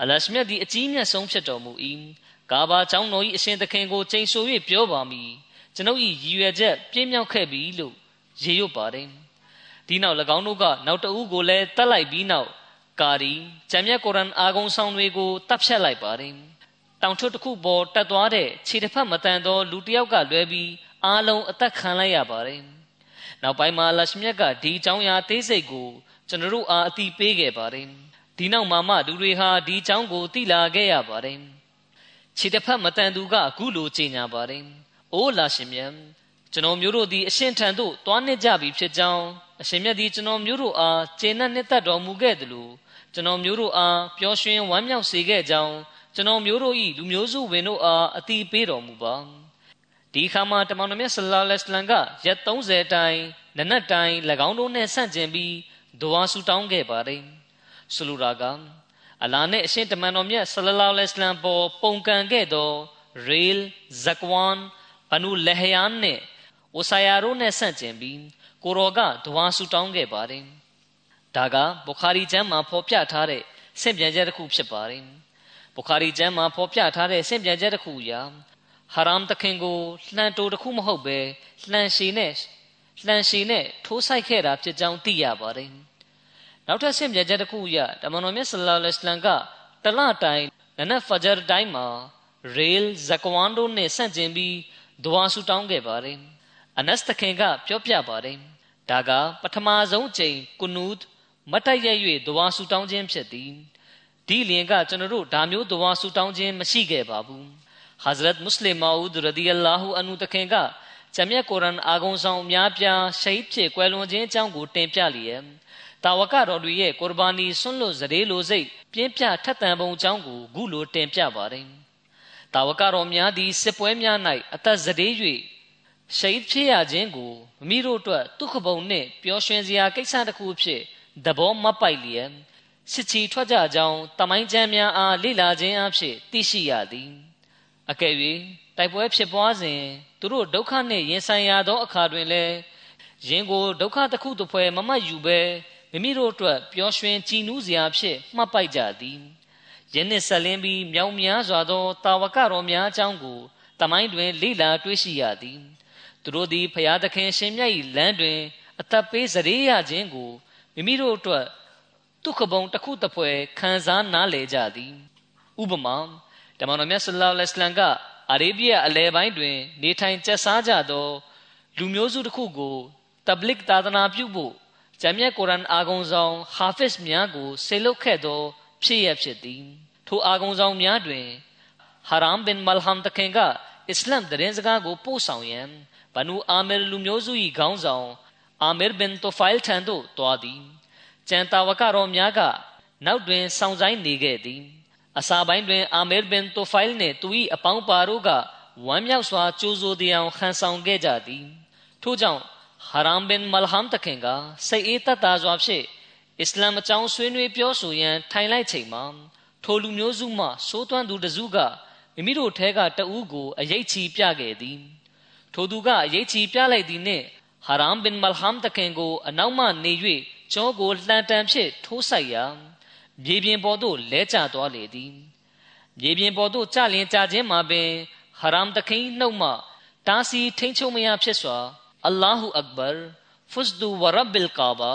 အလရှမြတ်ဒီအကြီးမြတ်ဆုံးဖြစ်တော်မူ၏ကာဘာကျောင်းတော်၏အရှင်သခင်ကိုချိန်ဆ၍ပြောပါမည်ကျွန်ုပ်၏ရည်ရွယ်ချက်ပြင်းမြောက်ခဲ့ပြီလို့ရေရွတ်ပါတယ်ဒီနောက်၎င်းတို့ကနောက်တဦးကိုလည်းတတ်လိုက်ပြီးနောက်ကာရီဂျမ်မြတ်ကုရ်အန်အာဂုံဆောင်တွေကိုတပ်ဖြတ်လိုက်ပါတယ်တောင်ထွတ်တစ်ခုပေါ်တက်သွားတဲ့ခြေတစ်ဖက်မတန်သောလူတစ်ယောက်ကလွဲပြီးအားလုံးအသက်ခံလိုက်ရပါတယ်။ နောက်ပိုင်းမှာလရှမြတ်ကဒီအကြောင်းအရာသေးစိတ်ကိုကျွန်တော်တို့အားအတိပေးခဲ့ပါတယ်။ဒီနောက်မှာမှလူတွေဟာဒီအကြောင်းကိုသိလာခဲ့ရပါတယ်။ခြေတစ်ဖက်မတန်သူကအခုလိုကြေညာပါတယ်။အိုးလာရှင်မြတ်ကျွန်တော်မျိုးတို့သည်အရှင်ထံသို့တွားနှစ်ကြပြီဖြစ်ကြောင်းအရှင်မြတ်သည်ကျွန်တော်မျိုးတို့အားကျေနပ်နှစ်သက်တော်မူခဲ့သလိုကျွန်တော်မျိုးတို့အားပျော်ရွှင်ဝမ်းမြောက်စေခဲ့ကြောင်းကျွန်တော်မျိုးတို့ဤလူမျိုးစုဝင်တို့အားအတိပေးတော်မူပါ ဒီခါမှာတမန်တော်မြတ်ဆလ္လာလဟ်အလัยဟ်ကရက်30တိုင်နနက်တိုင်၎င်းတို့နဲ့ဆန့်ကျင်ပြီးဒွါဆူတောင်းခဲ့ပါတယ်ဆိုလိုတာကအလာနဲ့အရှင်တမန်တော်မြတ်ဆလ္လာလဟ်အလัยဟ်ပေါ်ပုံကန်ခဲ့သောရေလ်ဇက်ကွမ်ဘနူလဟယန်နဲ့ဝဆာယာတို့နဲ့ဆန့်ကျင်ပြီးကိုရောကဒွါဆူတောင်းခဲ့ပါတယ်ဒါကဘုခါရီကျမ်းမှာဖော်ပြထားတဲ့ဆင့်ပြန်ချက်တစ်ခုဖြစ်ပါတယ်ဘုခါရီကျမ်းမှာဖော်ပြထားတဲ့ဆင့်ပြန်ချက်တစ်ခုအရာ ဟာရမ်တခင်ကိုလှန်တိုတစ်ခုမဟုတ်ပဲလှန်ရှည်နဲ့လှန်ရှည်နဲ့ထိုးဆိုင်ခဲ့တာဖြစ်ကြောင်းသိရပါတယ်နောက်ထပ်ဆင့်ပြန်ချက်တစ်ခုအရတမန်တော်မြတ်ဆလ္လာလဟ်အလိုင်းကတလတိုင်နနက်ဖဂျာတိုင်းမှာရေလ်ဇကွမ်ဒိုနဲ့ဆန့်ကျင်ပြီးဒွါဆူတောင်းခဲ့ပါတယ်အနတ်တခင်ကပြောပြပါတယ်ဒါကပထမဆုံးအကြိမ်ကုနူဒ်မတ်တရ၍ဒွါဆူတောင်းခြင်းဖြစ်သည်ဒီလျင်ကကျွန်တော်တို့ဒါမျိုးဒဝါဆူတောင်းခြင်းမရှိခဲ့ပါဘူး ဟဇရတ်မုစလင်မာဦးရဒီအလာဟူအန်နုတခင်ကဂျမြတ်ကုရ်အန်အာဂုံဆောင်အများပြားရှိတ်ဖြစ်ကွယ်လွန်ခြင်းအကြောင်းကိုတင်ပြလျက်တာဝကတော်တွေရဲ့ကုရ်ဘာနီဆွန့်လွတ်စရေလိုစိတ်ပြင်းပြထက်သန်ပုံအကြောင်းကိုခုလိုတင်ပြပါတယ်တာဝကတော်များသည်စစ်ပွဲများ၌အသက်စရေ၍ရှိတ်ဖြစ်ရခြင်းကိုမိမိတို့အတွက်ဒုက္ခပုံနှင့်ပျော်ရွှင်စရာကိစ္စတစ်ခုဖြစ်သဘောမပိုက်လျက်စစ်ချီထွက်ကြကြောင်းတမိုင်းကျမ်းများအားလေ့လာခြင်းအဖြစ်သိရှိရသည် အကယ်၍တိုက်ပွဲဖြစ်ပွားစဉ်သူတို့ဒုက္ခနှင့်ရင်ဆိုင်ရသောအခါတွင်လည်းရင်ကိုဒုက္ခတစ်ခုတစ်ဖွဲမမတ်ယူပဲမိမိတို့အတွက်ပျော်ရွှင်ကြည်နူးစရာဖြစ်မှတ်ပိုက်ကြသည်ယနေ့ဆက်လင်းပြီးမြောင်များစွာသောတာဝကတော်များအကြောင်းကိုတမိုင်းတွင်လေ့လာတွေ့ရှိရသည်သူတို့သည်ဖျားသခင်ရှင်မြတ်၏လမ်းတွင် အသက်ပေးစရေရခြင်းကိုမိမိတို့အတွက်ဒုက္ခပုံတစ်ခုတစ်ဖွဲခံစားနားလည်ကြသည် ဥပမာ တမန်တော်မြတ်ဆလ္လာလဟ်အလัยဟ်ကအာရေဗျအလဲပိုင်းတွင် နေထိုင်ကျက်စားကြသော လူမျိုးစုတစ်ခုကိုတဘလစ်သာသနာပြုဖို့ဂျမ်မြတ်ကုရ်အာန်အာဂုံဆောင်ဟာဖစ်များကိုဆေလုတ်ခဲ့သော ဖြစ်ရဖြစ်သည်ထိုအာဂုံဆောင်များတွင်ဟာရမ်ဘင်မလ်ဟမ်တခင်ကအစ္စလမ်တရင်စကားကိုပို့ဆောင်ရန်ဘနူအာမီလူမျိုးစု၏ခေါင်းဆောင်အာမီဘင်တိုဖိုင်ထံသို့တွားသည်ကျန်တာဝကတော်များကနောက်တွင်စောင့်ဆိုင်နေခဲ့သည် အစာပိုင်းတွင်အာမီဘင်တိုဖိုင်နှင့်သူ၏အပေါင်းပါတို့ကဝမ်းမြောက်စွာကြိုးဆိုသည်အောင်ခံဆောင်ခဲ့ကြသည်ထို့ကြောင့်ဟာရမ်ဘင်မလ်ဟမ်တခင်ကစိတ်အေးသက်သာစွာဖြင့်အစ္စလာမ်အကြောင်းဆွေးနွေးပြောဆိုရန်ထိုင်လိုက်ချိန်မှာထိုလူမျိုးစုမှစိုးသွမ်းသူတစုကမိမိတို့ထဲကတဦးကိုအရေးချီပြခဲ့သည်ထိုသူကအရေးချီပြလိုက်သည်နှင့်ဟာရမ်ဘင်မလ်ဟမ်တခင်ကိုအနောက်မှနေ၍ကျောကိုလှန်တန်ဖြင့်ထိုးဆိုင်ရာ မြေပြင်ပေါ်သို့လဲကျသွားလေသည်မြေပြင်ပေါ်သို့ကျလျင်ကျခြင်းမှာပင်ဟာရမ်တခင်နှုတ်မှတားဆီးထိန်ချုပ်မရဖြစ်စွာအလ္လာဟူအက်ဘာဖုစဒူဝရဘ်ဘီလ်ကာဘာ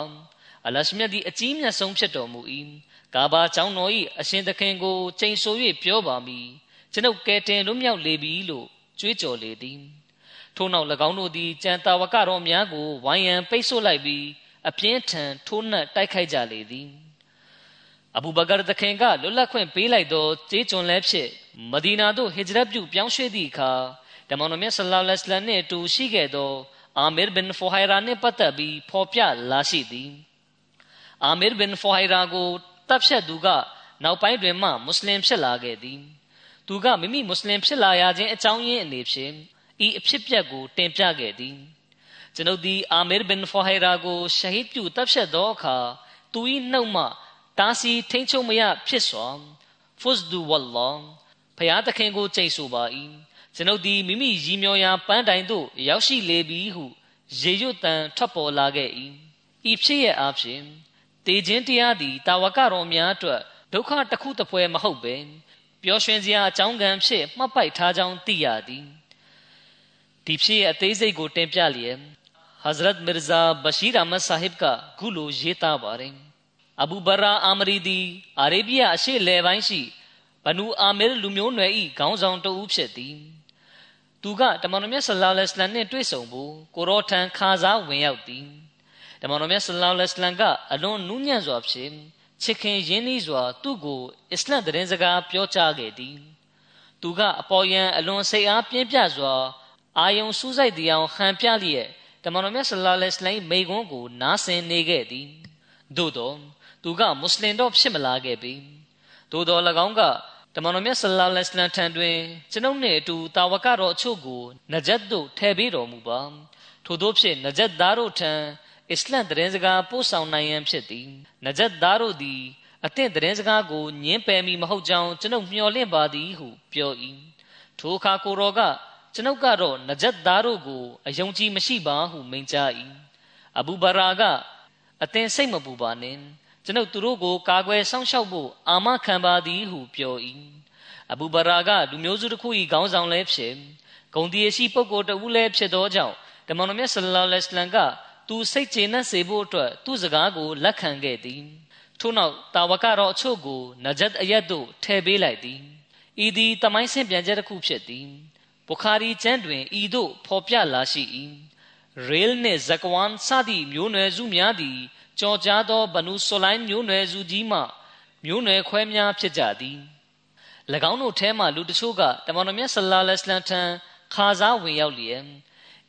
အလရှမြတ်ဒီအကြီးမြတ်ဆုံးဖြစ်တော်မူ၏ကာဘာကျောင်းတော်၏အရှင်သခင်ကိုချိန်ဆို၍ပြောပါမည်ကျွန်ုပ်ကဲတင်လွတ်မြောက်လေပြီလို့ကြွေးကြော်လေသည်ထို့နောက်၎င်းတို့သည်ကြံတာဝကတော်များကိုဝိုင်းရန်ပိတ်ဆို့လိုက်ပြီးအပြင်းထန်ထိုးနှက်တိုက်ခိုက်ကြလေသည် အဘူဘကာသခင်ကလွတ်လပ်ခွင့်ပေးလိုက်သောကျေးကျွန်လည်းဖြစ်မဒီနာသို့ဟစ်ဂျရတ်ပြုပြောင်းရွှေ့သည့်အခါတမန်တော်မြတ်ဆလ္လာလဟ်အလိုင်းနှင့်အတူရှိခဲ့သောအာမီရ်ဘင်ဖူဟိုင်ရာနှင့်ပတ်သက်ပြီးဖော်ပြလာရှိသည်အာမီရ်ဘင်ဖူဟိုင်ရာကိုတပ်ဖြတ်သူကနောက်ပိုင်းတွင်မှမွတ်စလင်ဖြစ်လာခဲ့သည်သူကမိမိမွတ်စလင်ဖြစ်လာရခြင်းအကြောင်းရင်းအနေဖြင့်ဤအဖြစ်ပြက်ကိုတင်ပြခဲ့သည်ကျွန်ုပ်သည်အာမီရ်ဘင်ဖူဟိုင်ရာကိုရှဟီဒ်ပြုတပ်ဖြတ်သောအခါသူ၏နှုတ်မှ တာစီထိန်ချုပ်မရဖြစ်စွာဖုဇ်ဒူဝလ္လာဖျားသခင်ကိုကြိတ်ဆိုပါ၏ကျွန်ုပ်သည်မိမိရည်မျောရာပန်းတိုင်သို့ရောက်ရှိလေပြီဟုရေရွတ်တန်ထွက်ပေါ်လာခဲ့၏ဤဖြစ်ရအဖြစ်တေခြင်းတရားသည်တာဝကတော်များအတွက်ဒုက္ခတစ်ခုတစ်ပွဲမဟုတ်ပဲပျော်ရွှင်စရာအကြောင်းကံဖြစ်မှတ်ပိုက်ထားကြောင်းသိရသည်ဒီဖြစ်အသေးစိတ်ကိုတင်ပြလျက် हजरत मिर्जा बशीर अहमद साहिब का ခုလိုရေးသားပါတယ် အဘူဘရာအာမရီဒီအာရေဗျအရှေ့လယ်ပိုင်းရှိဘနူအာမီလူမျိုးနွယ်၏ခေါင်းဆောင်တဦးဖြစ်သည်သူကတမန်တော်မြတ်ဆလ္လာလဟ်အလัยဟ်နှင့်တွေ့ဆုံဖို့ကိုရောထံခါစားဝင်ရောက်သည်တမန်တော်မြတ်ဆလ္လာလဟ်အလัยဟ်ကအလွန်နူးညံ့စွာဖြင့်ချစ်ခင်ရင်းနှီးစွာသူ့ကိုအစ္စလမ်တရင်စကားပြောကြားခဲ့သည်သူကအပေါ်ယံအလွန်စိတ်အားပြင်းပြစွာအာယုံစူးစိုက်တီအောင်ဟန်ပြလျက်တမန်တော်မြတ်ဆလ္လာလဟ်အလัยဟ်မိကွန်းကိုနားဆင်နေခဲ့သည်သို့တော့ သူကမွတ်စလင်တော့ဖြစ်မလာခဲ့ပြီသို့တော်၎င်းကတမန်တော်မြတ်ဆလ္လာလဟ်အလိုင်းထံတွင်ကျွန်ုပ်နှင့်အတူတာဝကတော်အချို့ကိုနဂျတ်သို့ထည့်ပေးတော်မူပါထို့သောဖြင့်နဂျတ်သားတို့ထံအစ္စလမ်တရင်စကားပို့ဆောင်နိုင်ရန်ဖြစ်သည်နဂျတ်သားတို့သည်အသင့်တရင်စကားကိုညင်းပယ်မိမဟုတ်ကြောင်းကျွန်ုပ်မျှော်လင့်ပါသည်ဟုပြော၏ထိုအခါကိုတော်ကကျွန်ုပ်ကတော့နဂျတ်သားတို့ကိုအယုံကြည်မရှိပါဟုမိန့်ကြား၏အဘူဘရာကအသင်စိတ်မပူပါနှင့် ကျွန်ုပ်သူတို့ကိုကာကွယ်စောင့်ရှောက်ဖို့အာမခံပါသည်ဟုပြော၏အဘူဘရာကလူမျိုးစုတစ်ခု၏ခေါင်းဆောင်လည်းဖြစ်ဂုံတီရရှိပုဂ္ဂိုလ်တဦးလည်းဖြစ်သောကြောင့်တမန်တော်မြတ်ဆလ္လာလဟ်အလัยဟ်ကသူစိတ်ကျေနပ်စေဖို့အတွက်သူ့စကားကိုလက်ခံခဲ့သည်ထို့နောက်တာဝကတော်အချို့ကိုနဂျတ်အယတ်သို့ထည့်ပေးလိုက်သည်ဤသည်တမိုင်းဆင့်ပြန်ချက်တစ်ခုဖြစ်သည်ဘုခါရီကျမ်းတွင်ဤသို့ဖော်ပြလာရှိ၏ရေလ်နှင့်ဇကဝမ်စသည့်မျိုးနွယ်စုများသည် ကြော်ကြားသောဘနုဆိုလိုင်းမျိုးနွယ်စုကြီးမှမျိုးနွယ်ခွဲများဖြစ်ကြသည်၎င်းတို့ထဲမှလူတချို့ကတမန်တော်မြတ်ဆလ္လာလဟ်အလိုင်းထံခါစားဝင်ရောက်လျက်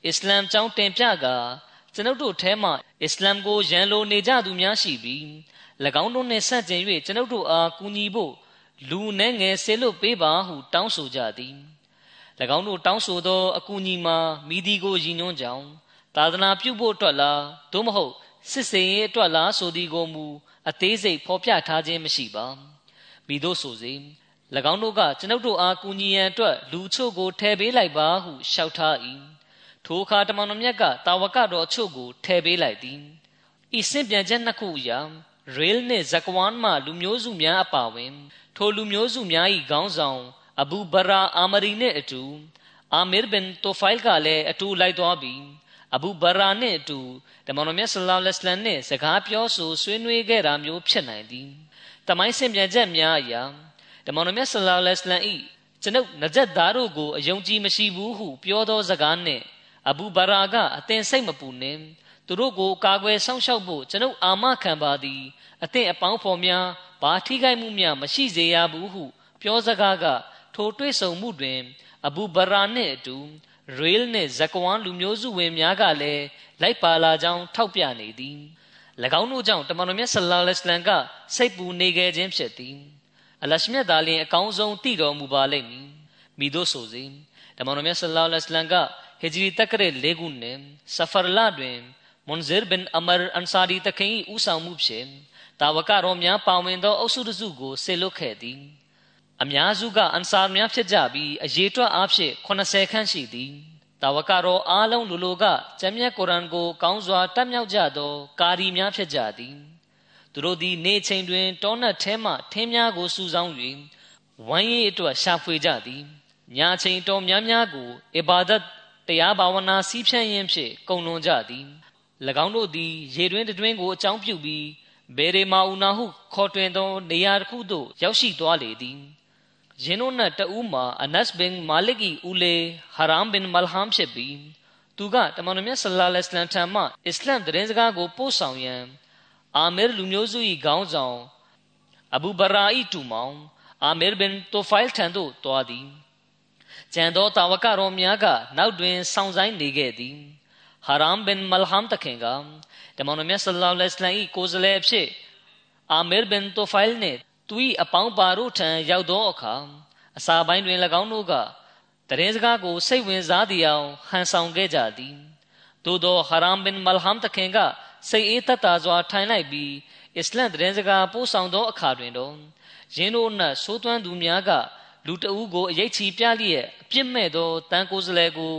အစ္စလမ်ကျောင်းတင်ပြကကျွန်ုပ်တို့ထဲမှအစ္စလမ်ကိုရန်လိုနေကြသူများရှိပြီး၎င်းတို့နှင့်ဆန့်ကျင်၍ကျွန်ုပ်တို့အားကူညီဖို့လူနှဲငယ်ဆေလွတ်ပေးပါဟုတောင်းဆိုကြသည်၎င်းတို့တောင်းဆိုသောအကူအညီမှာမိဒီကိုရည်ညွှန်းကြောင်းသာသနာပြုဖို့အတွက်လားသို့မဟုတ် စစ်စင်ရေးအတွက်လားဆိုသည်ကိုမူအသေးစိတ်ဖော်ပြထားခြင်းမရှိပါမိတို့ဆိုစေ၎င်းတို့ကကျွန်ုပ်တို့အားကူညီရန်အတွက်လူချို့ကိုထဲပေးလိုက်ပါဟုလျှောက်ထား၏ထိုအခါတမန်တော်မြတ်ကတာဝကတော်အချို့ကိုထဲပေးလိုက်သည်ဤစင်ပြန်ချက်နှစ်ခုအရာရေလ်နှင့်ဇကဝမ်မှလူမျိုးစုများအပါဝင်ထိုလူမျိုးစုများ၏ခေါင်းဆောင်အဘူဘရာအာမရီနှင့်အတူအာမီရ်ဘင်တိုဖိုင်ကလည်းအတူလိုက်သွားပြီး အဘူဘာရာနှင့်အတူတမန်တော်မြတ်ဆလ္လာလဟ်အလัยဟိဝါစလမ်နှင့်စကားပြောဆိုဆွေးနွေးခဲ့တာမျိုးဖြစ်နိုင်သည်တမိုင်းစင်ပြန်ချက်များအရာတမန်တော်မြတ်ဆလ္လာလဟ်အလัยဟိဝါစလမ်၏ကျွန်ုပ်နကြက်သားတို့ကိုအယုံကြည်မရှိဘူးဟုပြောသောစကားနှင့်အဘူဘာရာကအသင်စိတ်မပူနှင့်သူတို့ကိုကာကွယ်ဆောင်ရှောက်ဖို့ကျွန်ုပ်အာမခံပါသည်အသင်အပေါင်းဖော်များဘာထိခိုက်မှုများမရှိစေရဘူးဟု ပြောစကားကထိုတွေ့ဆုံမှုတွင် အဘူဘာရာနှင့်အတူ ရေလ်နှင့်ဇကွမ်လူမျိုးစုဝင်များကလည်းလိုက်ပါလာကြောင်းထောက်ပြနေသည်၎င်းတို့ကြောင့်တမန်တော်မြတ်ဆလ္လာလဟ်အလိုင်းကစိတ်ပူနေခဲ့ခြင်းဖြစ်သည်အလရှမြတ်သားလင်အကောင်းဆုံးတည်တော်မူပါလိမ့်မည်မိတို့ဆိုစေတမန်တော်မြတ်ဆလ္လာလဟ်အလိုင်းကဟီဂျရီတက္ကရာ၄ခုနှင့်ဆဖာလတွင်မွန်ဇီဘင်အမာအန်ဆာဒီတခင်၏ဦးဆောင်မှုဖြင့်တာဝကတော်များပါဝင်သောအုပ်စုတစုကိုဆေလွတ်ခဲ့သည် အများစုကအန်ဆာများဖြစ်ကြပြီးအရေးတွက်အားဖြင့်80ခန့်ရှိသည်တာဝကတော်အားလုံးလူလိုကကျမ်းမြတ်ကုရ်အန်ကို ကောင်းစွာတတ်မြောက်ကြသော ကာရီများဖြစ်ကြသည်သူတို့သည်နေချိန်တွင်တောနတ်ထဲမှထင်းများကိုစုဆောင်း၍ဝမ်းရည်အတွက်ရှာဖွေကြသည်ညာချိန်တော်များများကိုအဘာဒတ်တရားဘာဝနာစီးဖြန့်ရင်းဖြင့်ကုံလွန်ကြသည်၎င်းတို့သည် ရေတွင်တွင်ကိုအကြောင်းပြုပြီးဘေရေမာဦးနာဟုခေါ်တွင်သောနေရာတစ်ခုသို့ရောက်ရှိသွားလေသည် ယင်းတို့နှင့်တဦးမှာအနတ်ဘင်မာလစ်ကီဦးလေဟာရမ်ဘင်မလဟမ်ဖြစ်ပြီးသူကတမန်တော်မြတ်ဆလ္လာလဟ်အလัยဟ်ထံမှအစ္စလမ်သတင်းစကားကိုပို့ဆောင်ရန်အာမီရလူမျိုးစု၏ခေါင်းဆောင်အဘူဘရာအီတူမောင်အာမီရဘင်တိုဖိုင်ထံသို့တွားသည်ကျန်သောတာဝကတော်များကနောက်တွင်စောင့်ဆိုင်နေခဲ့သည်ဟာရမ်ဘင်မလဟမ်တခင်ကတမန်တော်မြတ်ဆလ္လာလဟ်အလัยဟ်၏ကိုယ်စားလှယ်အဖြစ်အာမီရဘင်တိုဖိုင်နှင့် သူ၏အပေါင်းပါတို့ထံရောက်သောအခါအစာပိုင်းတွင်၎င်းတို့ကတရင်စကားကိုစိတ်ဝင်စားသည်အောင်ဟန်ဆောင်ခဲ့ကြသည်သို့သောဟာရမ်ဘင်မလဟမ်တခင်ကစိတ်အေးသက်သာစွာထိုင်လိုက်ပြီးအစ္စလမ်တရင်စကားပို့ဆောင်သောအခါတွင်တော့ယင်းတို့နှင့်ဆိုးသွမ်းသူများကလူတအူးကိုအရေးချီပြလျက်အပြစ်မဲ့သောတန်ကိုယ်စလဲကို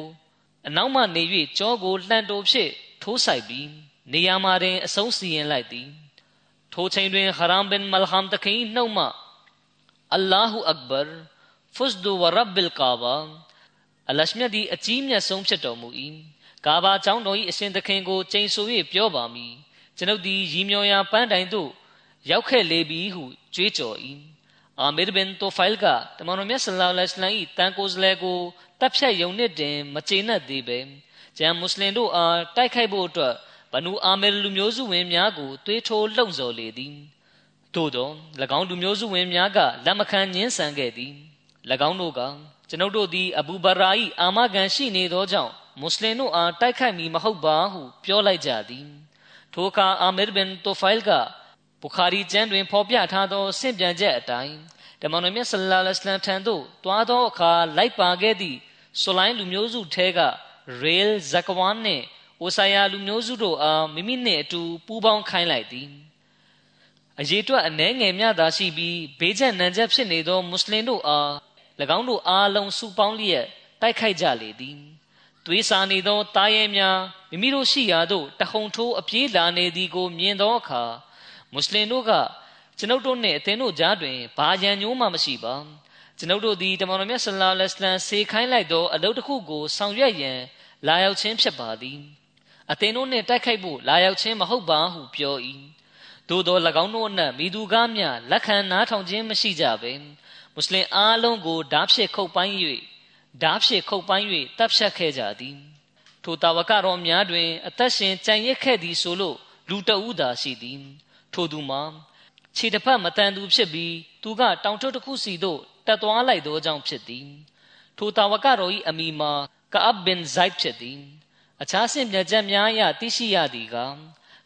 အနောက်မှနေ၍ကြောကိုလှန်တိုဖြင့်ထိုးဆိုင်ပြီးနေရာမှာတွင်အဆုံးစီရင်လိုက်သည် ထိုချိန်တွင်ဟရမ်ဘင်မလဟမ်တခင်နှုတ်မှအလ္လာဟူအက်ဘာဖုစဒူဝရဘ်ဘလ်ကာဘာအလရှမြတ်ဒီအကြီးမြတ်ဆုံးဖြစ်တော်မူ၏ကာဘာကျောင်းတော်၏အရှင်သခင်ကိုကျိန်ဆို၍ပြောပါမည်ကျွန်ုပ်သည်ရီမျောရာပန်းတိုင်သို့ရောက်ခဲ့လေပြီဟုကြွေးကြော်၏အာမီရ်ဘင်တိုဖိုင်ကတမန်တော်မြတ်ဆလ္လာလဟ်အလိုင်း၏တန်ကိုယ်စလဲကိုတပ်ဖြတ်ယုံနှစ်တင်မကျေနပ်သေးပဲကျန်မွတ်စလင်တို့အားတိုက်ခိုက်ဖို့အတွက်ဘ နူအာမီလူမျိုးစုဝင်များကိုသွေးထိုးလှုံ့ဆော်လေသည်သို့သော၎င်းလူမျိုးစုဝင်များကလက်မခံညှင်းဆန်ခဲ့သည်၎င်းတို့ကကျွန်ုပ်တို့သည်အဘူဘရာ၏အာမခံရှိနေသောကြောင့်မွတ်စလင်တို့အားတိုက်ခိုက်မည်မဟုတ်ပါဟုပြောလိုက်ကြသည်ထိုအခါအာမီဘင်တိုဖိုင်ကဘူခါရီကျမ်းတွင်ဖော်ပြထားသောဆင့်ပြန်ချက်အတိုင်းတမန်တော်မြတ်ဆလ္လာလဟ်အလัยဟ်ထံသို့တွားသောအခါလိုက်ပါခဲ့သည့်ဆိုလိုင်းလူမျိုးစုထဲကရေလ်ဇကဝမ်နှင့် အိုဆိုင်ယာလူမျိုးစုတို့အားမိမိနှင့်အတူပူးပေါင်းခိုင်းလိုက်သည်အရေးအတွက်အနှဲငယ်များသာရှိပြီးဘေးကျနံချက်ဖြစ်နေသောမွတ်စလင်တို့အား၎င်းတို့အားလုံးစုပေါင်းလျက်တိုက်ခိုက်ကြလေသည်သွေးစာနေသောတားရဲများမိမိတို့ရှိရာသို့တဟုန်ထိုးအပြေးလာနေသည်ကိုမြင်သောအခါမွတ်စလင်တို့ကကျွန်ုပ်တို့နှင့်အသင်တို့ကြားတွင်ဘာရန်ညိုးမှမရှိပါကျွန်ုပ်တို့သည်တမန်တော်မြတ်ဆလ္လာလဟ်အလัยဟ်ဆေခိုင်းလိုက်သောအလုပ်တစ်ခုကိုဆောင်ရွက်ရန်လာရောက်ခြင်းဖြစ်ပါသည် အသင်တို့နှင့်တိုက်ခိုက်ဖို့လာရောက်ခြင်းမဟုတ်ပါဟုပြော၏သို့သော၎င်းတို့အနက်မိသူကားများလက်ခံနားထောင်ခြင်းမရှိကြပဲမွတ်စလင်အားလုံးကိုဓာဖြင့်ခုတ်ပိုင်း၍ဓာဖြင့်ခုတ်ပိုင်း၍တပ်ဖြတ်ခဲ့ကြသည်ထိုတာဝကတော်များတွင် အသက်ရှင်ကြံရစ်ခဲ့သည်ဆိုလို့လူတအူးသာရှိသည် ထိုသူမှာခြေတစ်ဖက်မတန်သူဖြစ်ပြီးသူကတောင်ထွတ်တစ်ခုစီသို့တက်သွားလိုက်သောကြောင့်ဖြစ်သည်ထိုတာဝကတော်၏အမိမှာကာအဘ်ဘင်ဇိုက်ဖြစ်သည် အခြားဆင့်ပြချက်များအရသိရှိရသည်က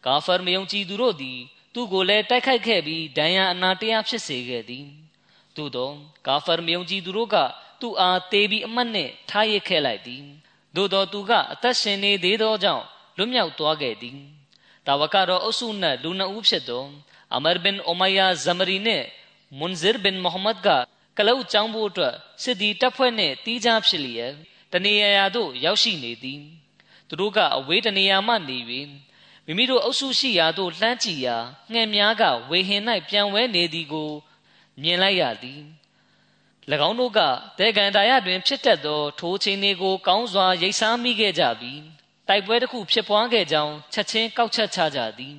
ကာဖာမယုံကြည်သူတို့သည် သူ့ကိုလည်းတိုက်ခိုက်ခဲ့ပြီးဒဏ်ရာအနာတရားဖြစ်စေခဲ့သည်သို့သောကာဖာမယုံကြည်သူတို့ကသူ့အားတေးပြီးအမတ်နှင့်ထားရစ်ခဲ့လိုက်သည်သို့သောသူကအသက်ရှင်နေသေးသောကြောင့်လွတ်မြောက်သွားခဲ့သည်တာဝကတော်အုပ်စုနှင့်လူနှဦးဖြစ်သောအမရ်ဘင်အိုမယာဇမရီနှင့်မွန်ဇစ်ဘင်မိုဟမ္မဒ်ကကလုတ်ကျောင်းဖို့အတွက်စစ်သည်တပ်ဖွဲ့နှင့်တီးခြားဖြစ်လျက်တနေရာရာသို့ရောက်ရှိနေသည် သူတို့ကအဝေးတနေရာမှနေ၍မိမိတို့အုပ်စုရှိရာသို့လှမ်းကြည့်ရာငှက်များကဝေဟင်၌ပြန်ဝဲနေသည်ကိုမြင်လိုက်ရသည်၎င်းတို့ကတေကန်တာရတွင် ဖြစ်တတ်သော ထိုးချင်းတွေကိုကောင်းစွာရိတ်စားမိခဲ့ကြပြီးတိုက်ပွဲတစ်ခုဖြစ်ပွားခဲ့ကြောင်းချက်ချင်းကောက်ချက်ချကြသည်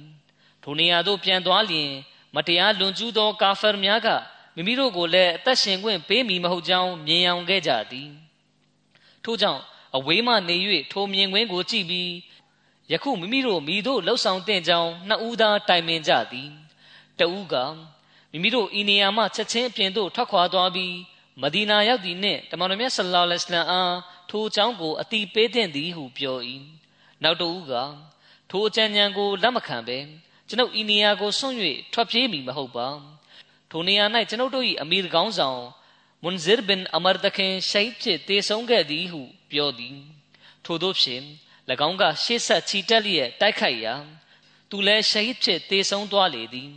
ထိုနေရာသို့ပြန်သွားလျင် မတရားလွန်ကျူးသော ကာဖာများကမိမိတို့ကိုလည်းအသက်ရှင်ခွင့်ပေးမည်မဟုတ်ကြောင်းမြင်ယောင်ခဲ့ကြသည်ထို့ကြောင့် အဝေးမှနေ၍ထိုမြင်ကွင်းကိုကြည့်ပြီးယခုမိမိတို့မိတို့လှုပ်ဆောင်တဲ့ကြောင်းနှစ်ဦးသားတိုင်ပင်ကြသည်တဦးကမိမိတို့ဤနေရာမှချက်ချင်းအပြင်သို့ထွက်ခွာသွားပြီးမဒီနာရောက်သည်နှင့်တမန်တော်မြတ်ဆလ္လာလဟ်အလัยဟ်အားထိုအကြောင်းကိုအတိပေးတဲ့သည်ဟုပြော၏နောက်တဦးကထိုအကြံဉာဏ်ကိုလက်မခံဘဲကျွန်ုပ်ဤနေရာကိုဆွန့်၍ထွက်ပြေးမိမဟုတ်ပါထိုနေရာ၌ကျွန်ုပ်တို့၏အမီရကောင်းဆောင် မွန်ဇစ်ဘင်အမရဒခင်ရှိတ်ဖြစ်တေဆုံးခဲ့သည်ဟုပြောသည်ထို့သောဖြင့်၎င်းကရှေ့ဆက်ချီတက်လျက်တိုက်ခိုက်ရာသူလည်းရှိတ်ဖြစ်တေဆုံးသွားလေသည်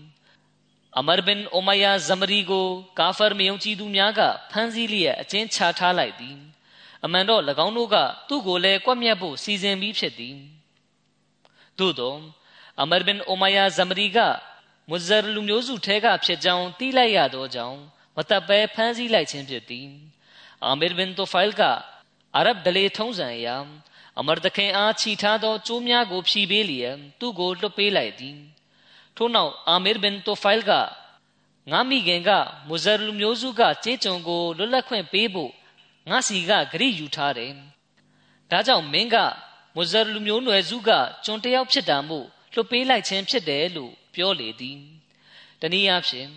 အမရဘင်အိုမယာဇမရီကိုကာဖာမယုံကြည်သူများကဖမ်းဆီးလျက်အကျဉ်းချထားလိုက်သည်အမှန်တော့၎င်းတို့ကသူ့ကိုလည်းကွက်မြတ်ဖို့စီစဉ်ပြီးဖြစ်သည်သို့သောအမရဘင်အိုမယာဇမရီကမွဇရလူမျိုးစုထဲကဖြစ်ကြောင်းသိလိုက်ရသောကြောင့် မတပ်ပဲဖမ်းဆီးလိုက်ခြင်းဖြစ်သည်အာမီရဘင်တိုဖိုင်ကအာရဗ်ဒလေထုံးစံအရအမရဒခင်အားချီထားသောကျိုးများကိုဖြီးပေးလျက်သူ့ကိုလွတ်ပေးလိုက်သည်ထို့နောက်အာမီရဘင်တိုဖိုင်ကငါမိခင်ကမူဇာလူမျိုးစုကကြေးကျွန်ကိုလွတ်လပ်ခွင့်ပေးဖို့ငါစီကဂရိယူထားတယ်။ဒါကြောင့်မင်းကမူဇာလူမျိုးနွယ်စုကကျွန်တယောက်ဖြစ်တာမို့လွတ်ပေးလိုက်ခြင်းဖြစ်တယ်လို့ပြောလေသည်။တနည်းအားဖြင့်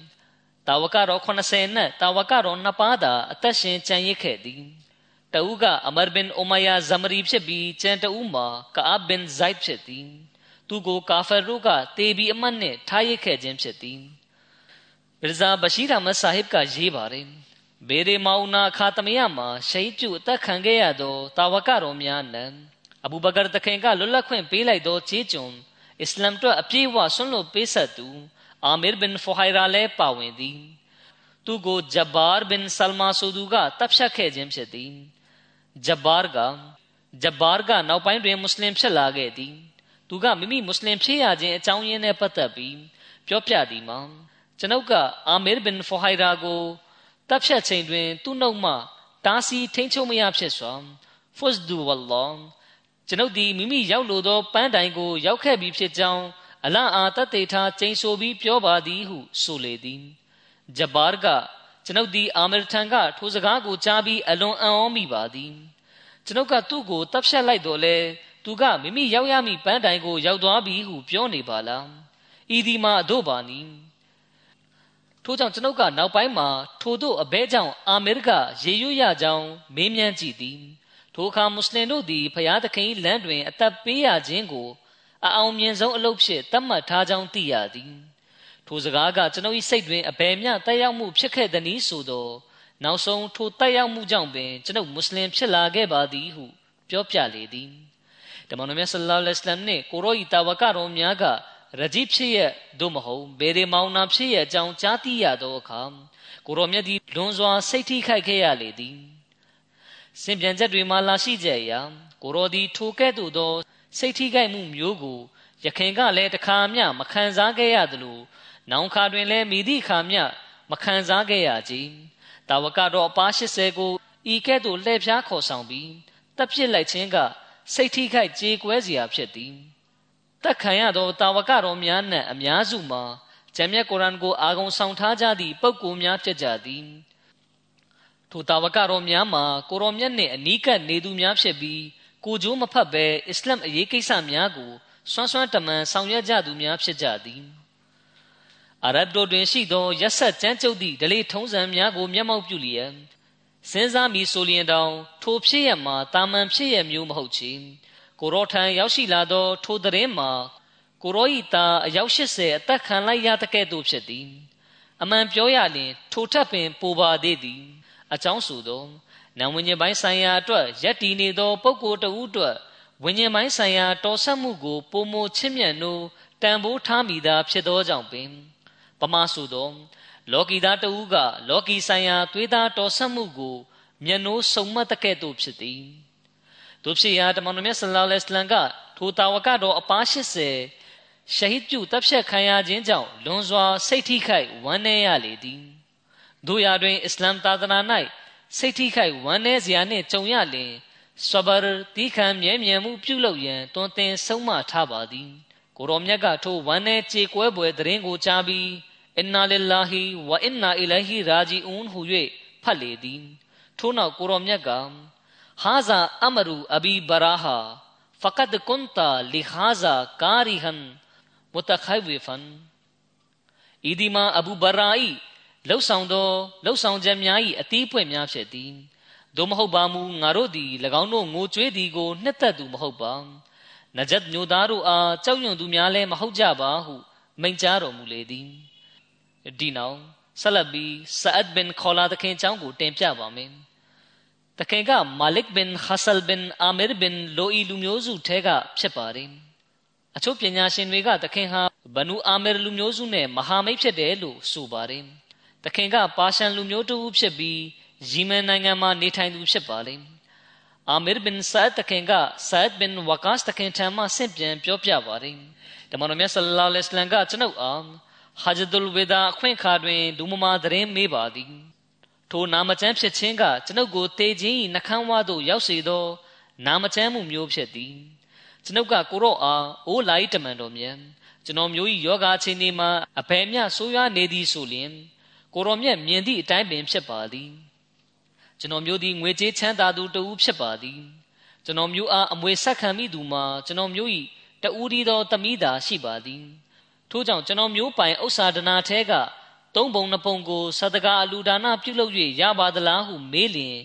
တာဝကတော်80နဲ့တာဝကတော်2ပါးသာအသက်ရှင်ကျန်ရစ်ခဲ့သည်။တဦးကအမရ်ဘင်အိုမယာဇမရီဖြစ်ပြီးကျန်တဦးမှာကာအဘင်ဇိုက်ဖြစ်သည်။သူကိုကာဖာတို့ကတေဘီအမတ်နဲ့ထားရစ်ခဲ့ခြင်းဖြစ်သည်မီဇာဘရှိရာမဆာဟစ်ကရေးပါတယ်ဘေရီမောင်နာခါတမယမှာရှိတ်ပြုအသက်ခံခဲ့ရသောတာဝကတော်များနံအဘူဘကာတခင်ကလွတ်လပ်ခွင့်ပေးလိုက်သောခြေကျွန်အစ္စလမ်တို့အပြည့်အဝဆွန့်လွတ်ပေးဆက်သူ အာမီရ်ဘင်ဖူဟိုင်ရာလည်းပါဝင်သည်သူကိုဂျဘာဘင်ဆလမာဆိုသူကတပ်ဖြတ်ခဲ့ခြင်းဖြစ်သည်ဂျဘာကဂျဘာကနောက်ပိုင်းတွင်မွတ်စလင်ဖြစ်လာခဲ့သည်သူကမိမိမွတ်စလင်ဖြစ်ရခြင်းအကြောင်းရင်းနဲ့ပတ်သက်ပြီးပြောပြသည်မှာကျွန်ုပ်ကအာမီရ်ဘင်ဖူဟိုင်ရာကိုတပ်ဖြတ်ချိန်တွင် သူ့နှုတ်မှတားဆီးထိန်းချုပ်မရဖြစ်စွာဖုဇ်ဒူဝလောကျွန်ုပ်သည်မိမိရောက်လိုသောပန်းတိုင်ကို ရောက်ခဲ့ပြီးဖြစ်ကြောင်း အလံအားတတ်သေးထားကျိန်ဆိုပြီးပြောပါသည်ဟုဆိုလေသည်ဂျဘာကကျွန်ုပ်သည်အာမီရ်ထံကထိုစကားကိုကြားပြီးအလွန်အံ့ဩမိပါသည်ကျွန်ုပ်ကသူ့ကိုတပ်ဖြတ်လိုက်တော့လဲသူကမိမိရောက်ရမည့်ပန်းတိုင်ကိုရောက်သွားပြီဟုပြောနေပါလားဤဒီမှာအတို့ပါနီထို့ကြောင့်ကျွန်ုပ်ကနောက်ပိုင်းမှာထိုတို့အဘဲကြောင့်အာမေရိကရေရွရကြောင်းမေးမြန်းကြည့်သည်ထိုအခါမွတ်စလင်တို့သည်ဖျားသခင်လမ်းတွင်အသက်ပေးရခြင်းကို အအောင်မြင်ဆုံးအလုပ်ဖြစ်သတ်မှတ်ထားကြောင်းသိရသည်ထိုစကားကကျွန်ုပ်၏စိတ်တွင်အဘယ်မျှတက်ရောက်မှုဖြစ်ခဲ့သည်နည်းဆိုသောနောက်ဆုံးထိုတက်ရောက်မှုကြောင့်ပင်ကျွန်ုပ်မွတ်စလင်ဖြစ်လာခဲ့ပါသည်ဟုပြောပြလေသည်တမန်တော်မြတ်ဆလ္လာလဟ်အလัยဟိဝါစလမ်နှင့်ကိုရောဤတာဝကတော်များကရဂျီဖြစ်ရဲ့သို့မဟုတ်ဘယ်ဒီမောင်နာဖြစ်ရဲ့အကြောင်းကြားသိရသောအခါကိုရောမြတ်သည်လွန်စွာစိတ်ထိခိုက်ခဲ့ရလေသည်စင်ပြန်ချက်တွေမှာလာရှိကြရာကိုရောသည်ထိုကဲ့သို့သော စိတ်ထိခိုက်မှုမျိုးကိုယခင်ကလည်းတခါမျှမခံစားခဲ့ရသလိုနောင်ခါတွင်လည်းမိသည့်ခါမျှမခံစားခဲ့ရကြတာဝကတော်အပါ80ကိုဤကဲ့သို့လှည့်ဖျားခေါ်ဆောင်ပြီးတပ်ပစ်လိုက်ခြင်းကစိတ်ထိခိုက်ကြေကွဲစရာဖြစ်သည်တက်ခံရသောတာဝကတော်များနှင့်အများစုမှာဂျမ်မြတ်ကုရ်အာန်ကိုအာဂုံဆောင်ထားကြသည့်ပုဂ္ဂိုလ်များဖြစ်ကြသည်ထိုတာဝကတော်များမှာကိုရောမြတ်နှင့်အနီးကပ်နေသူများဖြစ်ပြီး ကိုကြိုးမဖတ်ဘဲအစ္စလမ်အရေးကိစ္စများကိုစွမ်းစွမ်းတမန်ဆောင်ရွက်ကြသူများဖြစ်ကြသည်အရဗ်တို့တွင်ရှိသောရက်ဆက်ကြမ်းကြုတ်သည့်ဒလေထုံးစံများကိုမျက်မှောက်ပြုလျက်စဉ်းစားမိဆိုလျင်တောင်ထိုဖြစ်ရမှာတာမန်ဖြစ်ရမျိုးမဟုတ်ချေကိုရောထံရောက်ရှိလာသောထိုသတင်းမှာကိုရောဤသားအယောက်80အသက်ခံလိုက်ရတဲ့ကဲ့သို့ဖြစ်သည် အမှန်ပြောရလျင် ထိုထပ်ပင်ပိုပါသေးသည် အကြောင်းဆိုသော နံဝิญဉ်ပိုင်းဆိုင်ရာအတွက်ရက်တည်နေသောပုဂ္ဂိုလ်တဦးအတွက်ဝิญဉ်ပိုင်းဆိုင်ရာတော်ဆက်မှုကိုပုံမချစ်မြတ်နိုးတန်ဖိုးထားမိသာဖြစ်သောကြောင့်ပင်ပမာဆိုသောလောကီသားတဦးကလောကီဆိုင်ရာသွေးသားတော်ဆက်မှုကိုမျက်နှိုးစုံမတ်တဲ့ကဲ့သို့ဖြစ်သည်တို့ဖြစ်ရာတမန်တော်မြတ်ဆလ္လာလဟ်အလိုင်းကထိုတာဝကတော်အပား80ရှဟီဒ်ပြုတပ်ဖြတ်ခံရခြင်းကြောင့်လွန်စွာစိတ်ထိခိုက်ဝမ်းနည်းရလေသည်တို့ရာတွင်အစ္စလမ်သာသနာ၌ စိတ်ထိခိုက်ဝမ်းနည်းစရာနှင့်ကြုံရလျင်စဘရတီခံမြဲမြံမှုပြုလုပ်ရန်တွင်တင်ဆုံးမထားပါသည်ကိုရောမြတ်ကထိုဝမ်းနဲ့ကြေကွဲပွဲသတင်းကိုကြားပြီးအင်နာလ illah ဝအင်နာအီလိုင်ဟီရာဂျီအွန်ဟူ၍ဖတ်လေသည်ထို့နောက်ကိုရောမြတ်ကဟာဇာအမရူအဘီဘရာဟာဖကဒ်ကွန်တာလီဟာဇာကာရီဟန်မုတခိုင်ဝေဖန်ဤဒီမာအဘူဘရာဤ လှုပ်ဆောင်သောလှုပ်ဆောင်ချက်များ၏အသီးပွင့်များဖြစ်သည်သို့မဟုတ်ပါမူငါတို့သည်၎င်းတို့ငိုကြွေးသည်ကိုနှစ်သက်သူမဟုတ်ပါနဂျတ်မျိုးသားတို့အားကြောက်ရွံ့သူများလည်းမဟုတ်ကြပါဟုမိန့်ကြားတော်မူလေသည်ဒီနောက်ဆက်လက်ပြီးဆာအတ်ဘင်ခေါလာတခင်အကြောင်းကိုတင်ပြပါမယ်တခင်ကမာလစ်ဘင်ခါဆလ်ဘင်အာမီရ်ဘင်လိုအီလူမျိုးစုထဲကဖြစ်ပါတယ်အချို့ပညာရှင်တွေကတခင်ဟာဘနူအာမီရ်လူမျိုးစုနဲ့မဟာမိတ်ဖြစ်တယ်လို့ဆိုပါတယ် တခင်ကပါရှန်လူမျိုးတူဖြစ်ပြီးယီမန်နိုင်ငံမှာနေထိုင်သူဖြစ်ပါလိမ့်အာမီရ်ဘင်ဆာတခင်ကဆာဒ်ဘင်ဝကာစ်တခင်ထံမှဆင့်ပြန်ပြောပြပါတယ်တမန်တော်မြတ်ဆလ္လာလဟ်အလိုင်းကကျွန်ုပ်အားဟဂျဒ်ဝေဒါအခွင့်အခါတွင်ဒူမမာသတင်းမေးပါသည်ထိုနာမကျမ်းဖြစ်ခြင်းကကျွန်ုပ်ကိုတေခြင်း၏နှခမ်းဝါသို့ရောက်စေသော နာမကျမ်းမှုမျိုးဖြစ်သည်ကျွန်ုပ်ကကိုရော့အားအိုးလိုက်တမန်တော်မြတ်ကျွန်တော်မျိုး၏ယောဂအခြေအနေမှာအဘယ်မျှဆိုးရွားနေသည်ဆိုလျှင် ကိုရောမြတ်မြင်သည့်အတိုင်းပင်ဖြစ်ပါသည်ကျွန်တော်မျိုးသည်ငွေကြေးချမ်းသာသူတဦးဖြစ်ပါသည်ကျွန်တော်မျိုးအားအမွေဆက်ခံမိသူမှာကျွန်တော်မျိုး၏တဦးဒီသောတမိသာရှိပါသည်ထို့ကြောင့်ကျွန်တော်မျိုးပိုင်ဥစ္စာဒနာထဲကသုံးပုံနှစ်ပုံကိုဆဒကာအလူဒါနပြုလုပ်၍ရပါသလားဟုမေးလျင်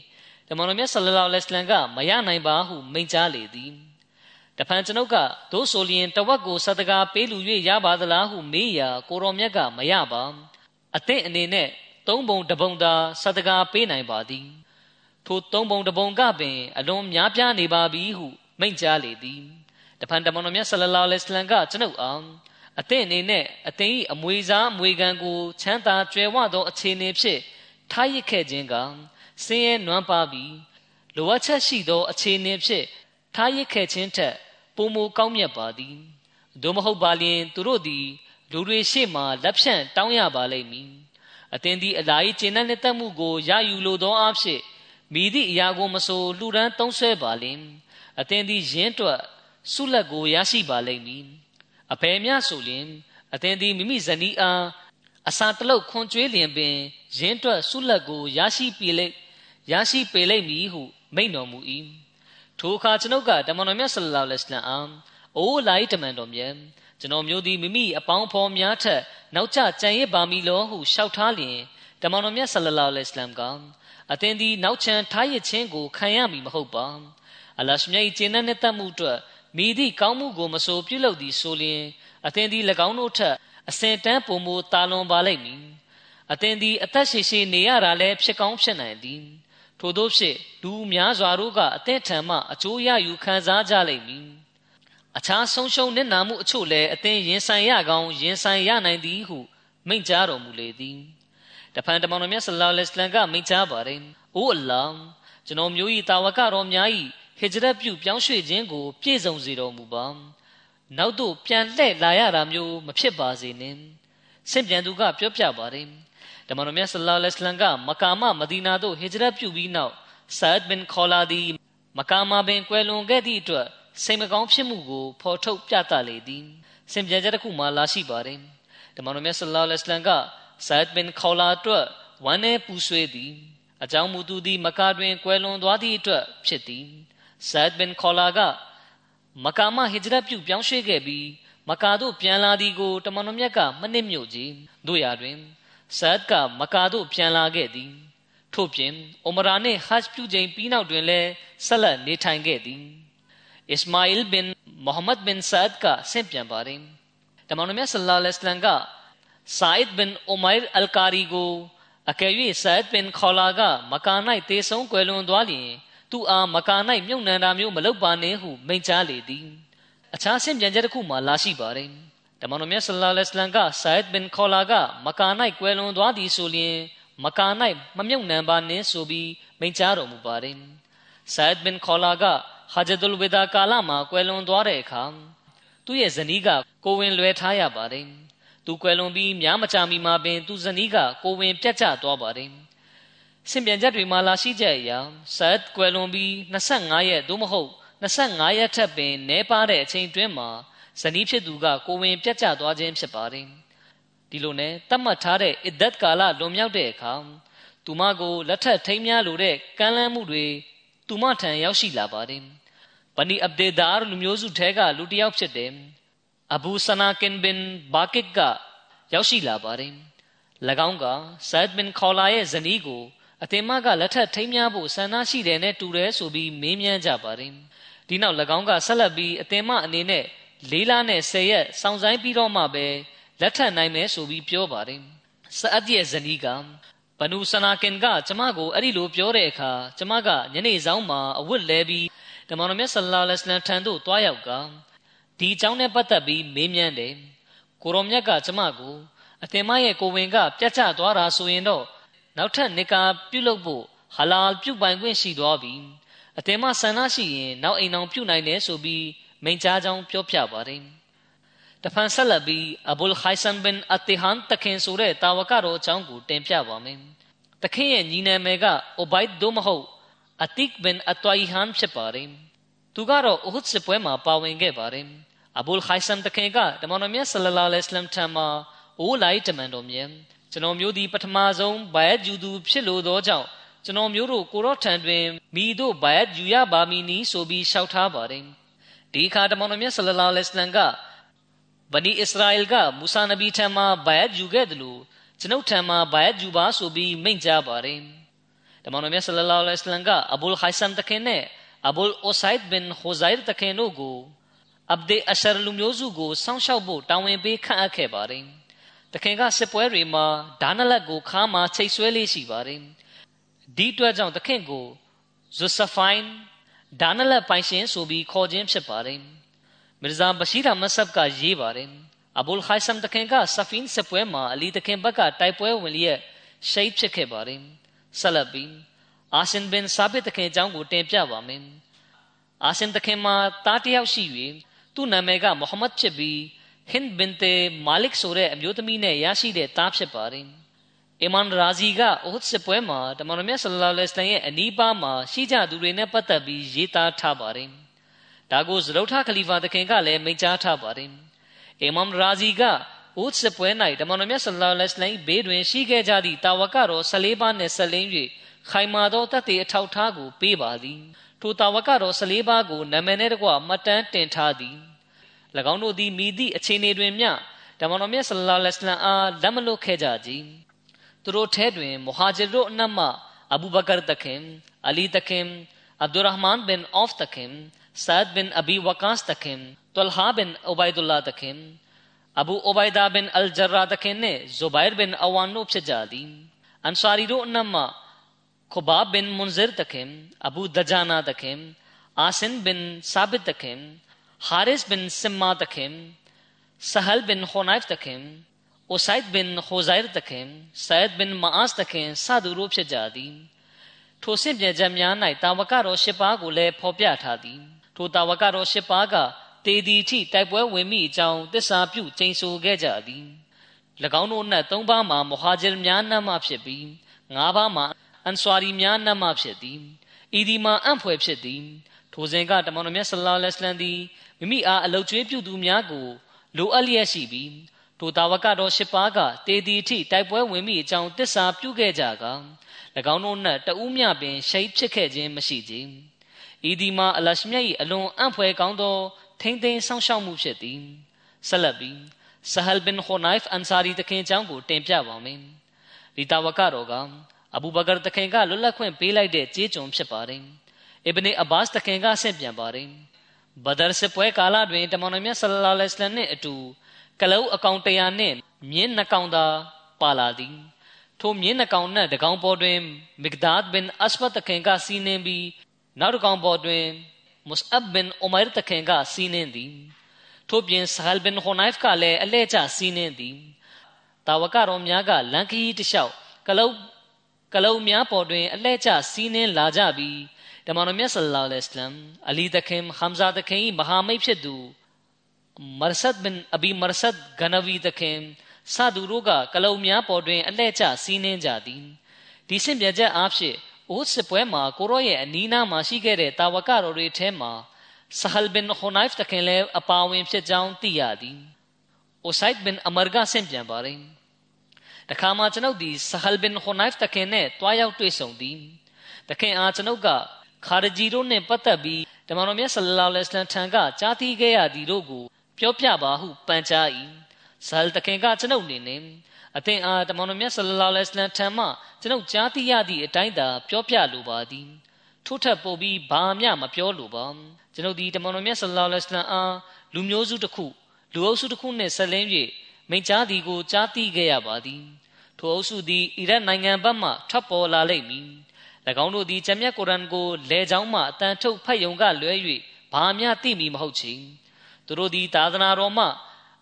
တမန်တော်မြတ်ဆလလောလဟ်အလัยဟ်ကမရနိုင်ပါဟုမိန့်ကြားလေသည်တဖန်ကျွန်ုပ်ကသို့ဆိုလျင်တဝက်ကိုဆဒကာပေးလူ၍ရပါသလားဟုမေးရာကိုတော်မြတ်ကမရပါ အသင့်အနေနဲ့သုံးပုံတပုံသာဆဒကာပေးနိုင်ပါသည် ထိုသုံးပုံတပုံကပင် အလွန်များပြားနေပါပြီဟုမိန့်ကြားလေသည်တဖန်တမန်တော်မြတ်ဆလလောလဟ်အလัยဟ်ကကျွန်ုပ်အောင်အသင့်အနေနဲ့အသင်၏အမွေစားအမွေခံကိုချမ်းသာကြွယ်ဝသောအခြေအနေဖြင့်ထားရစ်ခဲ့ခြင်းကဆင်းရဲနွမ်းပါပြီးလိုအပ်ချက်ရှိသောအခြေအနေဖြင့်ထားရစ်ခဲ့ခြင်းထက်ပိုမိုကောင်းမြတ်ပါသည်သို့မဟုတ်ပါလျင်သူတို့သည် လူတွေရှေ့မှလက်ဖြန့်တောင်းရပါလိမ့်မည်အသင်သည်အလာ၏ကျင့်တဲ့တက်မှုကိုရယူလိုသောအဖြစ်မိသည့်အရာကိုမဆိုလှူဒန်းသုံးဆွဲပါလျင်အသင်သည်ရင်းတွက်ဆုလက်ကိုရရှိပါလိမ့်မည်အဘယ်မျှဆိုလျင်အသင်သည်မိမိဇနီးအားအစာတလုတ်ခွန်ကျွေးလျင်ပင်ရင်းတွက်ဆုလက်ကိုရရှိပေလိမ့်ရရှိပေလိမ့်မည်ဟုမိန့်တော်မူ၏ထိုအခါကျွန်ုပ်ကတမန်တော်မြတ်ဆလ္လာလဟ်အလัยဟ်အာအိုးလိုက်တမန်တော်မြတ် ကျွန်တော်မျိုးသည်မိမိအပေါင်းဖော်များထက်နောက်ကျကြံရစ်ပါမည်လောဟုလျှောက်ထားလျင်တမန်တော်မြတ်ဆလ္လာလဟ်အလัยဟ်ကအသင်သည်နောက်ချန်ထားရခြင်းကိုခံရမည်မဟုတ်ပါအလရှမြတ်၏ကျင့်တဲ့တတ်မှုအတွက်မိသည့်ကောင်းမှုကိုမဆိုပြုလုပ်သည်ဆိုလျင်အသင်သည်၎င်းတို့ထက်အစင်တန်းပုံမူတာလွန်ပါလိမ့်မည်အသင်သည်အသက်ရှိရှိနေရတာလည်းဖြစ်ကောင်းဖြစ်နိုင်သည်ထို့သောဖြင့်လူများစွာတို့ကအသင်ထံမှအကျိုးရယူခံစားကြလိမ့်မည် အခြားဆုံးရှုံးနစ်နာမှုအချို့လည်းအသင်ရင်ဆိုင်ရကောင်းရင်ဆိုင်ရနိုင်သည်ဟုမိန့်ကြားတော်မူလေသည်တဖန်တမန်တော်မြတ်ဆလ္လာလဟ်အလိုင်းကမိန့်ကြားပါတယ်။အိုအလ္လာဟ်ကျွန်တော်မျိုး၏တာဝကတော်များ၏ဟစ်ဂျရတ်ပြုပြောင်းရွှေ့ခြင်းကို ပြည့်စုံစေတော်မူပါနောက်သို့ပြန်လှည့်လာရတာမျိုးမဖြစ်ပါစေနှင့်ဆင့်ပြန်သူကပြောပြပါတယ်တမန်တော်မြတ်ဆလ္လာလဟ်အလัยဟ်ကမကာမမဒီနာသို့ဟစ်ဂျရတ်ပြုပြီးနောက်ဆာဒ်ဘင်ခေါလာဒီမကာမပင်ကွယ်လွန်ခဲ့သည့်အတွက် စိတ်မကောင်းဖြစ်မှုကိုဖော်ထုတ်ပြသလေသည်ဆင်ပြန်ချက်တစ်ခုမှလာရှိပါတယ်တမန်တော်မြတ်ဆလ္လာလဟ်အလัยဟ်ကဆာဒ်ဘင်ခေါလာအတွက်ဝမ်းနဲ့ပူဆွေးသည်အကြောင်းမူသူသည်မကာတွင်ကွယ်လွန်သွားသည့်အတွက်ဖြစ်သည်ဆာဒ်ဘင်ခေါလာကမကာမဟစ်ဂျရတ်ပြုပြောင်းရွှေ့ခဲ့ပြီးမကာသို့ပြန်လာသည်ကိုတမန်တော်မြတ်ကမနစ်မြို့ကြီးတို့ရာတွင်ဆာဒ်ကမကာသို့ပြန်လာခဲ့သည်ထို့ပြင်အိုမရာနှင့်ဟတ်ပြုချိန်ပြီးနောက်တွင်လည်းဆက်လက်နေထိုင်ခဲ့သည် အစ္စမာအီလ်ဘင်မိုဟမ္မဒ်ဘင်ဆာဒ်ကဆင့်ပြန်ပါတယ်တမန်တော်မြတ်ဆလ္လာလဟ်အလိုင်းကဆာအစ်ဘင်အိုမိုင်အလ်ကာရီကိုအကယ်၍ဆာအစ်ဘင်ခေါလာကမကာ၌တေဆုံးကွယ်လွန်သွားလျင်သူအားမကာ၌မြုပ်နှံတာမျိုးမလုပ်ပါနဲ့ဟုမိန့်ကြားလေသည်အခြားဆင့်ပြန်ချက်တစ်ခုမှလာရှိပါတယ်တမန်တော်မြတ်ဆလ္လာလဟ်အလိုင်းကဆာအစ်ဘင်ခေါလာကမကာ၌ကွယ်လွန်သွားသည်ဆိုလျင်မကာ၌မမြုပ်နှံပါနှင့်ဆိုပြီးမိန့်ကြားတော်မူပါတယ်ဆာအစ်ဘင်ခေါလာက ဟာဂျဒ်ဝေဒါကာလမှာကွယ်လွန်သွားတဲ့အခါသူ့ရဲ့ဇနီးကကိုဝင်လွယ်ထားရပါတယ်သူကွယ်လွန်ပြီးများမကြာမီမှာပင်သူဇနီးကကိုဝင်ပြတ်ကျသွားပါတယ်စင်ပြန်ချက်တွေမှာလာရှိချက်အရာဆတ်ကွယ်လွန်ပြီး25ရက်သို့မဟုတ်25ရက်ထက်ပင်နဲပါတဲ့အချိန်တွင်းမှာဇနီးဖြစ်သူကကိုဝင်ပြတ်ကျသွားခြင်းဖြစ်ပါတယ်ဒီလိုနဲ့တတ်မှတ်ထားတဲ့အစ်ဒတ်ကာလလွန်မြောက်တဲ့အခါသူမကိုလက်ထပ်ထိမ်းများလိုတဲ့ကမ်းလှမ်းမှုတွေ သူမထံရောက်ရှိလာပါတယ်ဘနီအဗ်ဒေဒါလူမျိုးစုထဲကလူတစ်ယောက်ဖြစ်တယ်အဘူဆနာကင်ဘင်ဘာကစ်ကရောက်ရှိလာပါတယ်၎င်းကဆတ်ဘင်ခေါလာရဲ့ဇနီးကိုအတင်မကလက်ထပ်ထိမ်းများဖို့ဆန္ဒရှိတယ်နဲ့တူတယ်ဆိုပြီးမေးမြန်းကြပါတယ်ဒီနောက်၎င်းကဆက်လက်ပြီးအတင်မအနေနဲ့လေးလားနဲ့ဆယ်ရက်စောင့်ဆိုင်ပြီးတော့မှပဲလက်ထပ်နိုင်မယ်ဆိုပြီးပြောပါတယ်ဆအတ်ရဲ့ဇနီးက ဘနူဆနာကင်ကကျမကိုအဲ့ဒီလိုပြောတဲ့အခါကျမကညနေဆောင်မှာအဝတ်လဲပြီးဓမ္မတော်မြတ်ဆလ္လာလဟ်အလိုင်းထံသို့တွားရောက်ကဒီအကြောင်းနဲ့ပတ်သက်ပြီးမေးမြန်းတယ်ကိုရောမြတ်ကကျမကိုအသင်မရဲ့ကိုဝင်က ပြတ်ကျသွားတာဆိုရင်တော့နောက်ထပ်နေကာပြုတ်လုပ်ဖို့ဟလာပြုတ်ပိုင်ခွင့်ရှိသွားပြီအသင်မဆန္ဒရှိရင်နောက်အိမ်အောင်ပြုတ်နိုင်တယ်ဆိုပြီးမိန့်ကြားကြောင်းပြောပြပါတယ် တဖန်ဆက်လက်ပြီးအဘူလ်ခိုင်ဆန်ဘင်အတီဟန်တခင်ဆိုတဲ့တာဝကတော်အကြောင်းကိုတင်ပြပါမယ်တခင်ရဲ့ညီနာမည်ကအိုဘိုက်ဒိုမဟုတ်အတိကဘင်အတွိုင်ဟန်ဖြစ်ပါတယ်သူကတော့အုဟဒ်စစ်ပွဲမှာပါဝင်ခဲ့ပါတယ်အဘူလ်ခိုင်ဆန်တခင်ကတမန်တော်မြတ်ဆလလာလဟ်အလัยဟ်ထံမှာအိုးလိုက်တမန်တော်မြတ်ကျွန်တော်မျိုးဒီပထမဆုံးဘိုင်ဂျူသူဖြစ်လို့သောကြောင့်ကျွန်တော်မျိုးတို့ကိုရော့ထံတွင်မိတို့ဘိုင်ယူရပါမည်နီဆိုပြီးလျှောက်ထားပါတယ်ဒီအခါတမန်တော်မြတ်ဆလလာလဟ်အလัยဟ်က ဗနီအစ္စရာအယ်ကမူဆာနဗီထံမှာဘိုင်ယူခဲ့တယ်လို့ကျွန်ုပ်ထံမှာဘိုင်ယူပါဆိုပြီးမိန့်ကြားပါတယ်တမန်တော်မြတ်ဆလလာလဟ်အလัยဟ်ကအဘူလ်ခိုင်ဆမ်တခင်နဲ့အဘူလ်အိုဆိုင်ဒ်ဘင်ခူဇိုင်တခင်တို့ကိုအဗ်ဒေအရှရလူမျိုးစုကိုစောင့်ရှောက်ဖို့တာဝန်ပေးခန့်အပ်ခဲ့ပါတယ်တခင်ကစစ်ပွဲတွေမှာဒါနလက်ကိုခါမှာချိတ်ဆွဲလေးရှိပါတယ်ဒီအတွက်ကြောင့်တခင်ကိုဇူဆဖိုင်ဒါနလက်ပိုင်ရှင်ဆိုပြီးခေါ်ခြင်းဖြစ်ပါတယ် မီဇာဘရှိရာမဆပ်ကရေးပါတယ်အဘူလ်ခိုင်ဆမ်တခင်ကဆဖင်းစစ်ပွဲမှာအလီတခင်ဘက်ကတိုက်ပွဲဝင်လျက်ရှိတ်ဖြစ်ခဲ့ပါတယ်ဆလဘီအာဆင်ဘင်ဆာဘစ်တခင်အကြောင်းကိုတင်ပြ ပါမယ်အာဆင်တခင်မှာတားတယောက်ရှိ၍သူ့နာမည်ကမိုဟမ္မဒ်ဖြစ်ပြီးဟင်ဘင်တေမာလစ်ဆိုတဲ့အမျိုးသမီးနဲ့ရရှိတဲ့သားဖြစ်ပါတယ်အီမန်ရာဇီကအိုဟ်စစ်ပွဲမှာတမန်တော်မြတ်ဆလ္လာလဟ်အလိုင်းရဲ့အနီးပါးမှာရှိကြသူတွေနဲ့ပတ်သက်ပြီးရေးသားထားပါတယ်ဒါကိုဇရုတ်ထခလီဖာတခင်ကလည်းမိန့်ကြားထားပါတယ်အီမန်ရာဇီကအိုဟ်စစ်ပွဲ၌တမန်တော်မြတ်ဆလ္လာလဟ်အလိုင်းဘေးတွင်ရှိခဲ့ကြသည့်တာဝကတော်14ပါးနဲ့ဆက်လင်း၍ခိုင်မာသောတတ်တဲ့အထောက်ထားကိုပေးပါသည်ထိုတာဝကတော်14ပါးကိုနာမည်နဲ့တကွမှတ်တမ်းတင်ထားသည်၎င်းတို့သည်မိသည့်အခြေအနေတွင်မျှဓမ္မတော်မြတ်ဆလ္လာလဟ်အလัยဟ်အားလက်မလွတ်ခဲ့ကြကြသူတို့ထဲတွင်မူဟာဂျီတို့အနက်မှအဘူဘကာတခင်အလီတခင်အဗ်ဒူရဟ်မန်ဘင်အော့ဖ်တခင် Sa'd bin Abi Waqas တခင် Talha bin Ubaidullah တခင် Abu Ubaida bin al-Jarrah တခင်နဲ့ Zubair bin Awan တို့ဖြစ်ကြသည် Ansari တို့အနက်မှ Khubab bin Munzir တခင် Abu Dajana တခင် Asin bin Sabit တခင် Haris bin Simma တခင် Sahal bin Hunayf တခင် Usaid bin Khuzair တခင် Said bin Ma'as တခင်စသူတို့ဖြစ်ကြသည်ထိုဆင့်ပြေချက်များ၌တာဝကတော်၈ပါးကိုလည်းဖော်ပြထားသည် ထိုတာဝကတော်၈ပါးကတေဒီထိတိုက်ပွဲဝင်မိအကြောင်းသစ္စာပြုကျိန်ဆိုခဲ့ကြသည်၎င်းတို့၌၃ပါးမှာမဟာဂျီများနတ်မှဖြစ်ပြီး၅ပါးမှာအန်ဆွာရီများနတ်မှဖြစ်သည်ဤဒီမှာအံ့ဖွယ်ဖြစ်သည်ထိုစဉ်ကတမန်တော်မြတ်ဆလ္လာလဟ်အလัยဟ်သည်မိမိအားအလုတ်ကျွေးပြုသူများကိုလိုအပ်လျက်ရှိပြီးထိုတာဝကတော်ရှစ်ပါးကတေတီထိတိုက်ပွဲဝင်မိအကြောင်းတစ္ဆာပြုခဲ့ကြက၎င်းတို့၌တဦးမြပင်ရှိတ်ဖြစ်ခဲ့ခြင်းမရှိကြ။ ဤဒီမှာအလရှမြတ်၏အလွန်အံ့ဖွယ်ကောင်းသောထိမ့်သိမ်းဆောင်ရှောက်မှုဖြစ်သည်။ဆက်လက်ပြီးဆဟလ်ဘင်ခိုနိုင်ဖ်အန်ဆာရီတခင်အကြောင်းကိုတင်ပြပါမယ်။ဒီတာဝကတော်ကအဘူဘကာတခင်ကလွတ်လပ်ခွင့်ပေးလိုက်တဲ့ကြေးကျွန်ဖြစ်ပါတယ်။အစ်ဘနီအဘာစ်တခင်ကဆင့်ပြန်ပါတယ်။ဘဒရ်စစ်ပွဲကာလတွင်တမန်တော်မြတ်ဆလ္လာလဟ်အလัยဟ်နှင့်အတူကလုတ်အကောင်တရာနှင့်မြင်းနှကောင်သာပါလာသည်ထိုမြင်းနှကောင်နှင့်တကောင်ပေါ်တွင်မစ်ဒါဒ်ဘင်အစဖတ်တခင်ကစီးနှင်းပြီး နောက်တကောင်ပေါ်တွင်မုစအဘ်ဘင်အိုမိုင်တခင်ကစီးနှင်းသည်ထို့ပြင်ဆဟလ်ဘင်ဟိုနိုင်ဖ်ကလည်းအလဲကျစီးနှင်းသည်တာဝကတော်များကလန်ခီတလျှောက်ကလုတ်ကလုတ်များပေါ်တွင်အလဲကျစီးနှင်းလာကြပြီးတမန်တော်မြတ်ဆလ္လာလဟ်အလัยဟ်အလီတခင်ဟမ်ဇာတခင်မဟာမိတ်ဖြစ်သူမရဆတ်ဘင်အဘီမရဆတ်ဂနဗီတခင်စသူတို့ကကလုံများပေါ်တွင်အလဲ့ကျစီးနှင်းကြသည်ဒီစင်ပြချက်အားဖြင့် အိုးစစ်ပွဲမှာကိုရော့ရဲ့အနီးနားမှာရှိခဲ့တဲ့တာဝကတော်တွေထဲမှာဆဟလ်ဘင်ခိုနိုက်ဖ်တခင်လည်းအပါဝင်ဖြစ်ကြောင်းသိရသည်အိုဆိုင်ဘင်အမာဂါဆင်ပြန်ပါတယ်တခါမှကျွန်ုပ်ဒီဆဟလ်ဘင်ခိုနိုက်ဖ်တခင်နဲ့တွားရောက်တွေ့ဆုံသည်တခင်အားကျွန်ုပ်ကခါရဂျီတို့နဲ့ပတ်သက်ပြီးတမန်တော်မြတ်ဆလလောလ္လဟ်အလိုင်းထံကကြားသိခဲ့ရသည်တို့ကိုပြောပြပါဟုပန်ကြား၏ဆဟလ်တခင်ကကျွန်ုပ်နေနေ အသင်အားတမန်တော်မြတ်ဆလလောလ္လဟ်အလိုင်းထံမှကျွန်ုပ်ကြားသိရသည့်အတိုင်းသာပြောပြလိုပါသည်ထို့ထက်ပိုပြီးဘာမှမပြောလိုပါကျွန်ုပ်ဒီတမန်တော်မြတ်ဆလလောလ္လဟ်အလိုင်းအားလူမျိုးစုတစ်ခုလူအုပ်စုတစ်ခုနှင့်ဆက်လင်း၍မိန့်ကြားသည်ကိုကြားသိခဲ့ရပါသည်ထိုအုပ်စုသည်အီရတ်နိုင်ငံဘက်မှထွက်ပေါ်လာလိမ့်မည်၎င်းတို့သည်ဂျမ်မြတ်ကုရ်အန်ကိုလဲချောင်းမှအတန်ထုတ်ဖတ်ယုံကလွဲ၍ဘာမျှသိမီမဟုတ်ချေသူတို့သည်သာသနာတော်မှ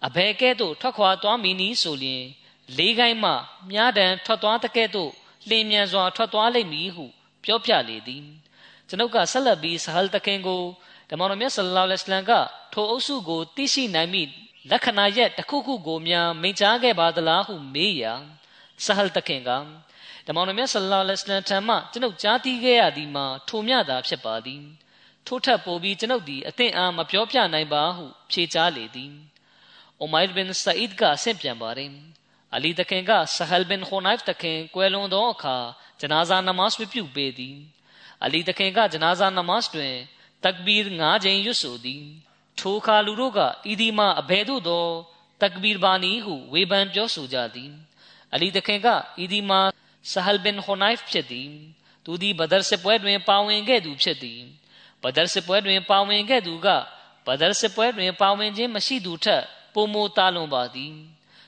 အဘယ်ကဲ့သို့ထွက်ခွာသွားမည်နည်းဆိုလျင် လေးကိုင်းမှမြားတံထွက်သွားတဲ့ကဲ့သို့လင်းမြန်စွာထွက်သွားလိမ့်မည်ဟုပြောပြလေသည်ကျွန်ုပ်ကဆက်လက်ပြီးဆဟလ်တခင်ကိုဓမ္မတော်မြတ်ဆလ္လာလဟ်အလัยဟ်ကထိုအုပ်စုကိုသိရှိနိုင်မိလက္ခဏာရက်တစ်ခုခုကိုများမိန့်ကြားခဲ့ပါသလားဟုမေးရာဆဟလ်တခင်ကဓမ္မတော်မြတ်ဆလ္လာလဟ်အလัยဟ်ထံမှကျွန်ုပ်ကြားသိခဲ့ရသည်မှာထိုမြတာဖြစ်ပါသည်ထို့ထက်ပိုပြီးကျွန်ုပ်သည်အသင့်အားမပြောပြနိုင်ပါဟုဖြေကြားလေသည်အိုမိုင်ဘင်ဆာအစ်ကဆင့်ပြန်ပါတယ် အလီတခင်ကဆဟလ်ဘင်ခိုနိုက်တခင်ကွယ်လွန်သောအခါဂျနာဇာနမတ်ပြုပေးသည်အလီတခင်ကဂျနာဇာနမတ်တွင်တကဘီရ်၅ကြိမ်ရွတ်ဆိုသည်ထိုအခါလူတို့ကဤဒီမှာအဘယ်သို့သောတ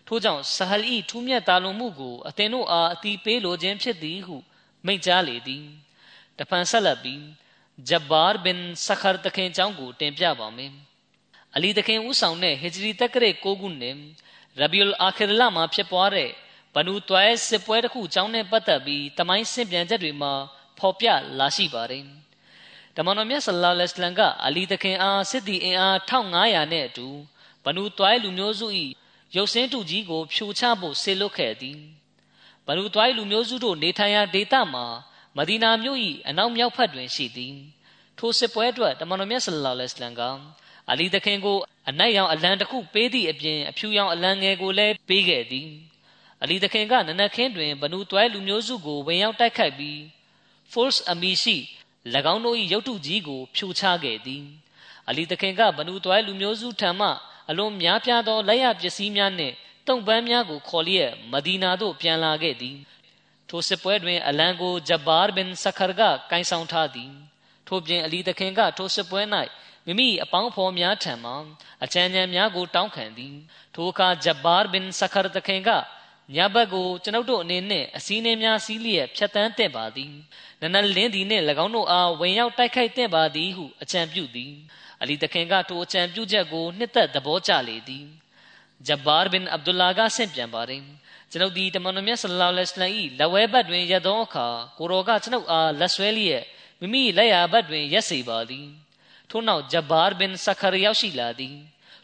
ကဘီရ်ဘာနီဟုဝေဖန်ပြောဆိုကြသည်အလီတခင်ကဤဒီမှာဆဟလ်ဘင်ခိုနိုက်ဖြစ်သည်သူသည်ဘဒရ်စစ်ပွဲတွင်ပါဝင်ခဲ့သူဖြစ်သည်ဘဒရ်စစ်ပွဲတွင်ပါဝင်ခဲ့သူကဘဒရ်စစ်ပွဲတွင်ပါဝင်ခြင်းမရှိသူထက်ပိုမိုတာလွန်ပါသည်ထို့ကြောင့်ဆဟလ်ဤထူးမြတ်တာလွန်မှုကိုအသင်တို့အားအတီးပေးလိုခြင်းဖြစ်သည်ဟုမိန့်ကြားလေသည်တဖန်ဆက်လက်ပြီးဂျဘာဘင်ဆခရတခင်အကြောင်းကိုတင်ပြပါမယ်အလီတခင်ဦးဆောင်တဲ့ဟီဂျရီတက္ကရာ6ခုနှစ်ရဘီအူလ်အာခီရလာမှာဖြစ်ပွားတဲ့ဘနူတွဲစစ်ပွဲတစ်ခုအကြောင်းနဲ့ပတ်သက်ပြီးတမိုင်းဆင့်ပြန်ချက်တွေမှာဖော်ပြလာရှိပါတယ်တမန်တော်မြတ်ဆလ္လာလဟ်အလัยဟ်ကအလီတခင်အားစစ်တီအင်အား1500နဲ့အတူဘနူတွဲလူမျိုးစု၏ ရုပ်စင်းတူကြီးကို ဖြိုချဖို့ဆေလွတ်ခဲ့သည်ဘနူတွဲလူမျိုးစုတို့နေထိုင်ရာဒေသမှာမဒီနာမြို့၏အနောက်မြောက်ဘက်တွင်ရှိသည်ထိုစစ်ပွဲအတွက်တမန်တော်မြတ်ဆလ္လာလဟ်အလัยဟ်ကအလီတခင်ကိုအနက်ရောင်အလံတစ်ခုပေးသည့်အပြင်အဖြူရောင်အလံငယ်ကိုလည်းပေးခဲ့သည်အလီတခင်ကနနခင်းတွင်ဘနူတွဲလူမျိုးစုကိုဝင်ရောက်တိုက်ခိုက်ပြီး force အမီရှိ၎င်းတို့၏ရုပ်တုကြီးကိုဖြိုချခဲ့သည်အလီတခင်ကဘနူတွဲလူမျိုးစုထံမှ အလွန်များပြားသောလက်ရပစ္စည်းများနှင့်တုံပန်းများကိုခေါ်လျက်မဒီနာသို့ပြန်လာခဲ့သည်ထိုစစ်ပွဲတွင်အလံကိုဂျဘာဘင်ဆခရကကိုင်းဆောင်ထားသည်ထို့ပြင်အလီတခင်ကထိုစစ်ပွဲ၌မိမိအပေါင်းဖော်များထံမှအချမ်းချမ်းများကိုတောင်းခံသည်ထိုအခါဂျဘာဘင်ဆခရတခင်ကညဘက်ကိုကျွန်ုပ်တို့အနေနဲ့အစည်းအဝေးများစီးလျက်ဖြတ်တန်းတဲ့ပါသည်နနလင်းသည်နှင့်၎င်းတို့အားဝင်ရောက်တိုက်ခိုက်တဲ့ပါသည်ဟုအကြံပြုသည် အလီတခင်ကထိုအကြံပြုချက်ကိုနှစ်သက်သဘောကျလေသည်ဂျဘာဘင်အဗ်ဒူလာကဆင့်ပြန်ပါတယ်ကျွန်ုပ်ဒီတမန်တော်မြတ်ဆလ္လာလဟ်အလိုင်း၏လက်ဝဲဘက်တွင်ရသောအခါကိုရောကကျွန်ုပ်အားလက်ဆွဲလျက်မိမိလက်ရာဘက်တွင်ရက်စေပါသည်ထို့နောက်ဂျဘာဘင်ဆခရရောက်ရှိလာသည်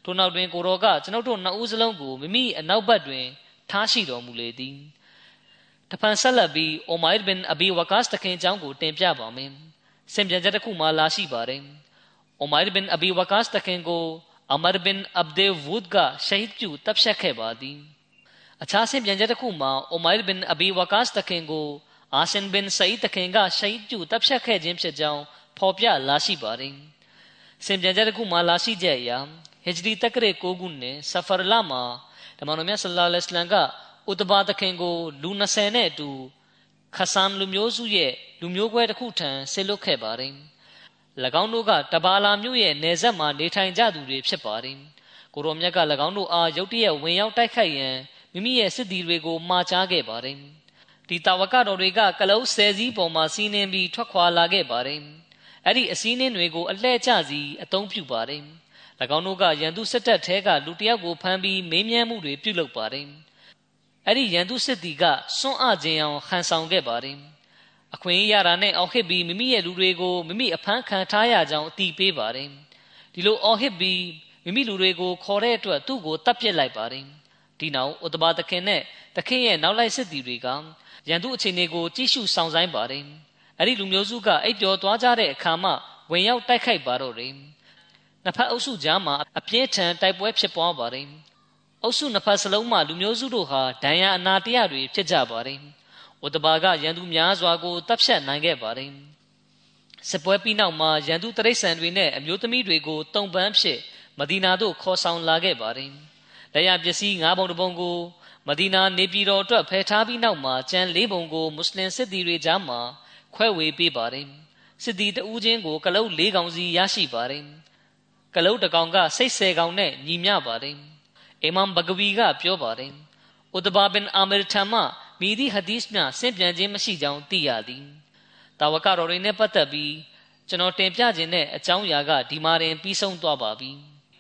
ထို့နောက်တွင်ကိုရောကကျွန်ုပ်တို့နှစ်ဦးစလုံးကိုမိမိအနောက်ဘက်တွင်ထားရှိတော်မူလေသည်တဖန်ဆက်လက်ပြီးအိုမိုင်ဘင်အဘီဝကာစ်တခင်အကြောင်းကိုတင်ပြပါမယ်စင်ပြန်ချက်တစ်ခုမှလာရှိပါတယ် အိုမိုင်ဘင်အဘီဝကာစ်တခင်ကိုအမရဘင်အဗ်ဒေဝုဒ်ကရှဟီဒ်ပြုတပ်ဖြတ်ခဲ့ပါသည်အခြားစင်ပြန်ချက်တစ်ခုမှာအိုမိုင်ဘင်အဘီဝကာစ်တခင်ကိုအာဆင်ဘင်ဆအီတခင်ကရှဟီဒ်ပြုတပ်ဖြတ်ခဲ့ခြင်းဖြစ်ကြောင်းဖော်ပြလာရှိပါတယ်စင်ပြန်ချက်တစ်ခုမှာလာရှိချက်အရဟီဂျရီတက္ကရာ9ခုနှစ်ဆဖရလာမှာဓမ္မတော်မြတ်ဆလ္လာလဟ်အလัยဟ်ကဥတဘာသခင်ကိုလူ20နဲ့အတူခဆမ်လူမျိုးစုရဲ့လူမျိုးကွဲတစ်ခုထံဆေလွတ်ခဲ့ပါတယ်၎ င်းတို့ကတဘာလာမြို့ရဲ့နယ်စပ်မှာနေထိုင်ကြသူတွေဖြစ်ပါတယ်ကိုရောမြတ်က၎င်းတို့အားရုတ်တရက်ဝင်ရောက်တိုက်ခိုက်ရန်မိမိရဲ့စစ်သည်တွေကိုမှာချားခဲ့ပါတယ်ဒီတာဝကတော်တွေကကလုံးဆယ်စည်းပေါ်မှာစီးနှင်းပြီးထွက်ခွာလာခဲ့ပါတယ်အဲ့ဒီအစည်းနှင်းတွေကိုအလှဲ့ကျစီအသုံးပြုပါတယ်၎င်းတို့ကရန်သူစစ်တပ်ထဲကလူတယောက်ကိုဖမ်းပြီးမေးမြန်းမှုတွေပြုလုပ်ပါတယ်။အဲ့ဒီရန်သူစစ်တီကစွန့်အခြင်းအောင်ဟန်ဆောင်ခဲ့ပါတယ်။ အခွင့်အရေးရတာနဲ့အော်ဟစ်ပြီးမိမိရဲ့လူတွေကိုမိမိအဖမ်းခံထားရကြောင်းအတိပေးပါတယ်။ဒီလိုအော်ဟစ်ပြီးမိမိလူတွေကိုခေါ်တဲ့အတွက်သူ့ကိုတပ်ပစ်လိုက်ပါတယ်။ဒီနောက်ဥတဘာသခင်နဲ့သခင်ရဲ့နောက်လိုက်စစ်တီတွေကရန်သူအခြေအနေကိုကြည့်ရှုဆောင်ဆိုင်ပါတယ်အဲ့ဒီလူမျိုးစုကအိပ်ပျော်သွားကြတဲ့အခါမှဝင်ရောက်တိုက်ခိုက်ပါတော့တယ်နှစ်ဖက်အုပ်စုကြားမှာအပြင်းထန်တိုက်ပွဲဖြစ်ပွားပါတယ်အုပ်စုနှစ်ဖက်စလုံးမှလူမျိုးစုတို့ဟာဒဏ်ရာအနာတရတွေဖြစ်ကြပါတယ်။ ဝတဘာကရန်သူများစွာကိုတပ်ဖြတ်နိုင်ခဲ့ပါတယ်။စစ်ပွဲပြီးနောက်မှာရန်သူတရိษံတွေနဲ့အမျိုးသမီးတွေကိုတုံပန်းဖြစ်မဒီနာသို့ခေါ်ဆောင်လာခဲ့ပါတယ်။လက်ရပစ္စည်း၅ပုံတပုံကိုမဒီနာနေပြည်တော်အတွက်ဖယ်ထားပြီးနောက်မှာကျန်၄ပုံကိုမွတ်စလင်စစ်သည်တွေကြားမှာခွဲဝေပေးပါတယ်။စစ်သည်တဦးချင်းကိုကလုတ်၄កောင်စီရရှိပါတယ်။ကလုတ်တကောင်ကစိတ်ဆယ်ကောင်နဲ့ညီမျှပါတယ်။အီမမ်ဘဂဝီကပြောပါတယ်။ဥဒဘာဘင်အာမီထံမှ မိသည့်ဟဒီစ်များဆင့်ပြန်ခြင်းမရှိကြောင်းသိရသည်။တာဝကတော်တွေနဲ့ပတ်သက်ပြီးကျွန်တော်တင်ပြခြင်းနဲ့အကြောင်းအရာကဒီမှာတင်ပြီးဆုံးသွားပါပြီ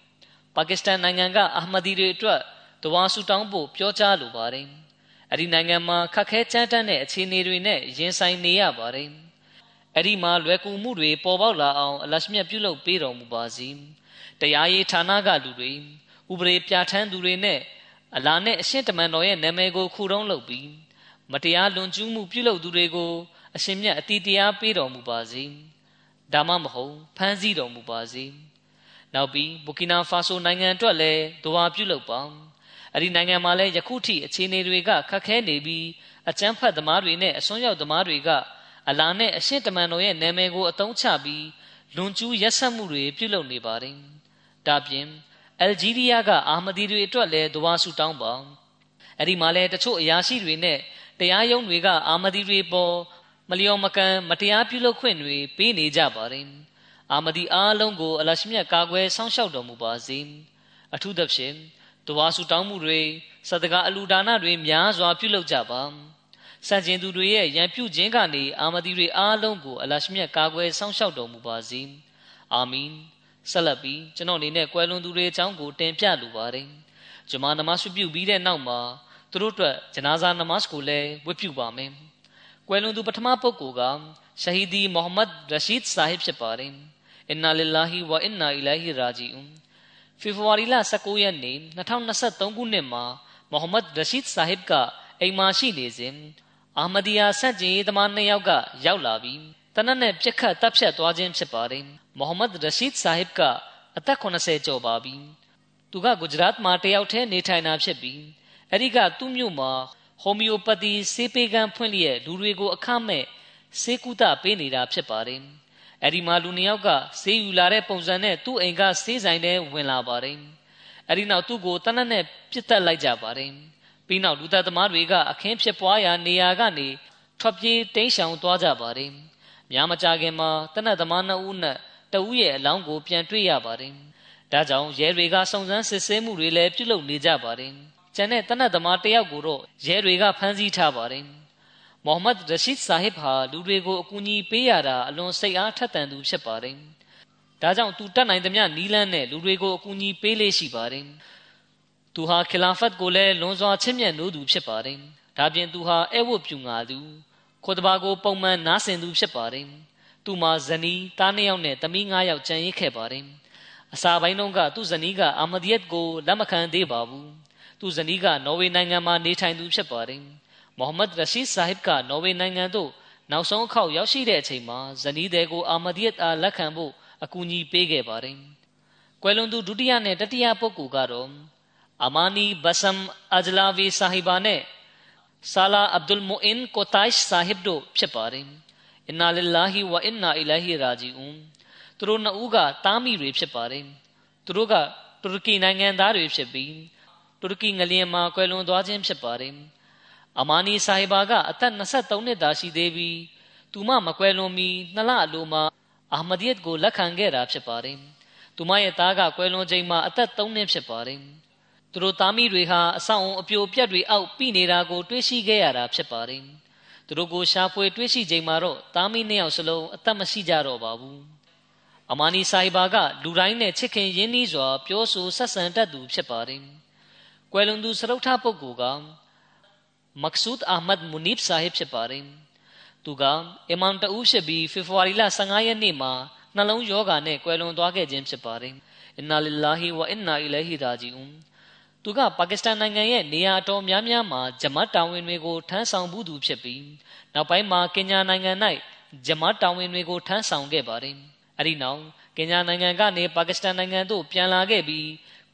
။ပါကစ္စတန်နိုင်ငံကအာမဒီတွေအတွက်တဝါဆူတောင်းဖို့ပြောကြားလိုပါတယ်။အဲ့ဒီနိုင်ငံမှာခက်ခဲကြမ်းတမ်းတဲ့အခြေအနေတွေနဲ့ရင်ဆိုင်နေရပါတယ်။အဲ့ဒီမှာလွယ်ကူမှုတွေပေါ်ပေါက်လာအောင်အလရှမြတ်ပြုလုပ်ပေးတော်မူပါစေ။တရားရေးဌာနကလူတွေဥပဒေပြဋ္ဌာန်းသူတွေနဲ့အလာနဲ့အရှင်းတမန်တော်ရဲ့နာမည်ကိုခုတုံးလုပ်ပြီး မတရားလွန်ကျူးမှုပြုလုပ်သူတွေကိုအရှင်မြတ်အတိတရားပေးတော်မူပါစေ။ဒါမှမဟုတ်ဖမ်းဆီးတော်မူပါစေ။နောက်ပြီးဘူကီနာဖာဆိုနိုင်ငံအတွက်လည်းဒွါပြုလုပ်ပါ။အဲ့ဒီနိုင်ငံမှာလည်းယခုထိအခြေအနေတွေကခက်ခဲနေပြီးအကြမ်းဖက်သမားတွေနဲ့အစွန်းရောက်သမားတွေကအလာနဲ့အရှင်းတမန်တော်ရဲ့နာမည်ကိုအသုံးချပြီးလွန်ကျူးရက်စက်မှုတွေပြုလုပ်နေပါတယ်။ဒါပြင်အယ်ဂျီးရီးယားကအာမဒီတွေအတွက်လည်းဒွါဆူတောင်းပါအဲ့ဒီမှာလည်းတချို့အရာရှိတွေနဲ့ တရားရုံးတွေက အာမဒီတွေပေါ်မလျော်မကန်မတရားပြုလုပ်ခွင့်တွေပေးနေကြပါတယ်အာမဒီအားလုံးကိုအလရှမြတ်ကာကွယ်စောင့်ရှောက်တော်မူပါစေအထူးသဖြင့်ဒွါဆူတောင်းမှုတွေစတကာအလူဒါနတွေများစွာပြုလုပ်ကြပါစံကျင်သူတွေရဲ့ရန်ပြုခြင်းကနေအာမဒီတွေအားလုံးကိုအလရှမြတ်ကာကွယ်စောင့်ရှောက်တော်မူပါစေအာမင်ဆက်လက်ပြီးကျွန်တော်အနေနဲ့ကွယ်လွန်သူတွေအကြောင်းကိုတင်ပြလိုပါတယ်။ဂျမာနမတ်ပြုပြီးတဲ့နောက်မှာ သူတို့အတွက်ဂျနာဇာနမတ်ကိုလည်းဝတ်ပြုပါမယ်။ကွယ်လွန်သူပထမပုဂ္ဂိုလ်ကရှဟီဒီမိုဟမ္မဒ်ရရှိဒ်ဆာဟစ်ဖြစ်ပါတယ်။အင်နာလ illah ဝအင်နာအီလိုင်ဟီရာဂျီအွန်ဖေဖော်ဝါရီလ19ရက်နေ့2023ခုနှစ်မှာမိုဟမ္မဒ်ရရှိဒ်ဆာဟစ်ကအိမ်မှာရှိနေစဉ်အာမဒီယာဆန့်ကျင်ရေးသမားနှစ်ယောက်ကရောက်လာပြီးတနက်နဲ့ပြက်ခတ်တပ်ဖြတ်သွားခြင်းဖြစ်ပါတယ်မိုဟမ္မဒ်ရရှိဒ်ဆာဟစ်ကအသက်80ကျော်ပါပြီသူကဂုဂျရတ်မှာတယောက်တည်းနေထိုင်တာဖြစ်ပြီး အဲ့ဒီကသူ့မြို့မှာဟိုမီယိုပတီဆေးပေးကန်းဖွင့်လျက်လူတွေကိုအခမဲ့ဆေးကုသပေးနေတာဖြစ်ပါတယ်အဲ့ဒီမှာလူနှစ်ယောက်ကဆေးယူလာတဲ့ပုံစံနဲ့သူ့အိမ်ကဆေးဆိုင်ထဲဝင်လာပါတယ်အဲ့ဒီနောက်သူ့ကိုတနက်နဲ့ပြစ်တက်လိုက်ကြပါတယ်ပြီးနောက်လူသားသမားတွေကအခင်းဖြစ်ပွားရာနေရာကနေထွက်ပြေးတိမ်းရှောင်သွားကြပါတယ်များမကြခင်မှာတနက်သမားနှစ်ဦးနဲ့တဦးရဲ့အလောင်းကိုပြန်တွေ့ရပါတယ်။ဒါကြောင့်ရဲတွေကစုံစမ်းစစ်ဆေးမှုတွေလည်းပြုလုပ်နေကြပါတယ်။ ကျန်တဲ့တနက်သမားတယောက်ကိုတော့ရဲတွေကဖမ်းဆီးထားပါတယ်။မိုဟမ္မဒ်ရရှိဒ်ဆာဟစ်ဟာလူတွေကိုအကူအညီပေးရတာအလွန်စိတ်အားထက်သန်သူဖြစ်ပါတယ်။ဒါကြောင့်သူတတ်နိုင်သမျှနီးလန်းနဲ့လူတွေကိုအကူအညီပေးလေးရှိပါတယ်။သူဟာခလာဖတ်ကိုလည်းလွန်စွာချစ်မြတ်နိုးသူဖြစ်ပါတယ်။ဒါပြင်သူဟာအဲဝတ်ပြူငါသူခေါ်တဘာကိုပုံမှန်နားဆင်သူဖြစ်ပါတယ်။သူမှာဇနီးသားနှစ်ယောက်နဲ့သမီး၅ယောက်ကြံရစ်ခဲ့ပါတယ်။အစာပိုင်းတုန်းကသူ့ဇနီးကအာမဒီယတ်ကိုလက်မခံသေးပါဘူး။ သူ့ဇနီးကနော်ဝေနိုင်ငံမှာနေထိုင်သူဖြစ်ပါတယ်။မိုဟမ္မဒ်ရရှိဆာဟစ်ကနော်ဝေနိုင်ငံသို့နောက်ဆုံးအခေါက်ရောက်ရှိတဲ့အချိန်မှာဇနီးတဲ့ကိုအာမဒီယတ်အားလက်ခံဖို့အကူအညီပေးခဲ့ပါတယ်။ကွယ်လွန်သူဒုတိယနဲ့တတိယပုဂ္ဂိုလ်ကတော့အမာနီဘဆမ်အဂျလာဗီဆာဟီဘာနဲ့ဆာလာအဗ်ဒุลမူအင်ကိုတိုင်ဆာဟစ်တို့ဖြစ်ပါတယ်။အင်နာလ illah ဝအင်နာအီလိုင်ဟီရာဂျီအွန်သူတို့နှစ်ဦးကတားမိတွေဖြစ်ပါတယ်။သူတို့ကတူရကီနိုင်ငံသားတွေဖြစ်ပြီး တူရကီငလျင်မှာကွယ်လွန်သွားခြင်းဖြစ်ပါတယ်။အမာနီဆာဟီဘာကအသက်23နှစ်သာရှိသေးပြီးသူမမကွယ်လွန်မီနှစ်လအလိုမှာအာမဒီယတ်ကိုလက်ခံခဲ့တာဖြစ်ပါတယ်။သူမရဲ့သားကကွယ်လွန်ချိန်မှာအသက်3နှစ်ဖြစ်ပါတယ်။သူတို့သားမိတွေဟာအဆောင်အပြိုပြက်တွေအောက်ပြိနေတာကိုတွေးရှိခဲ့ရတာဖြစ်ပါတယ်။သူတို့ကိုရှာဖွေတွေးရှိချိန်မှာတော့သားမိနှစ်ယောက်စလုံးအသက်မရှိကြတော့ပါဘူး။အမာနီဆိုင်ဘာကလူတိုင်းနဲ့ချစ်ခင်ရင်းနှီးစွာပြောဆိုဆက်ဆံတတ်သူဖြစ်ပါတယ်။ ကွယ်လွန်သူစရုပ်ထပုဂ္ဂိုလ်ကမက်ဆူဒ်အာမတ်မူနီဘ်ဆာဟစ်ဖြစ်ပါတယ်။သူကအီမမ်တဦးဖြစ်ပြီးဖေဖော်ဝါရီလ15ရက်နေ့မှာနှလုံးယောဂါနဲ့ကွယ်လွန်သွားခဲ့ခြင်းဖြစ်ပါတယ်။အင်နာလ illah ဝအင်နာအီလိုင်ဟီရာဂျီအွန်သူကပါကစ္စတန်နိုင်ငံရဲ့နေရာအတော်များများမှာဂျမတ်တာဝန်တွေကိုထမ်းဆောင်မှုသူဖြစ်ပြီးနောက်ပိုင်းမှာကင်ညာနိုင်ငံ၌ဂျမတ်တာဝန်တွေကိုထမ်းဆောင်ခဲ့ပါတယ်။အဲဒီနောက်ကင်ညာနိုင်ငံကနေပါကစ္စတန်နိုင်ငံသို့ပြန်လာခဲ့ပြီး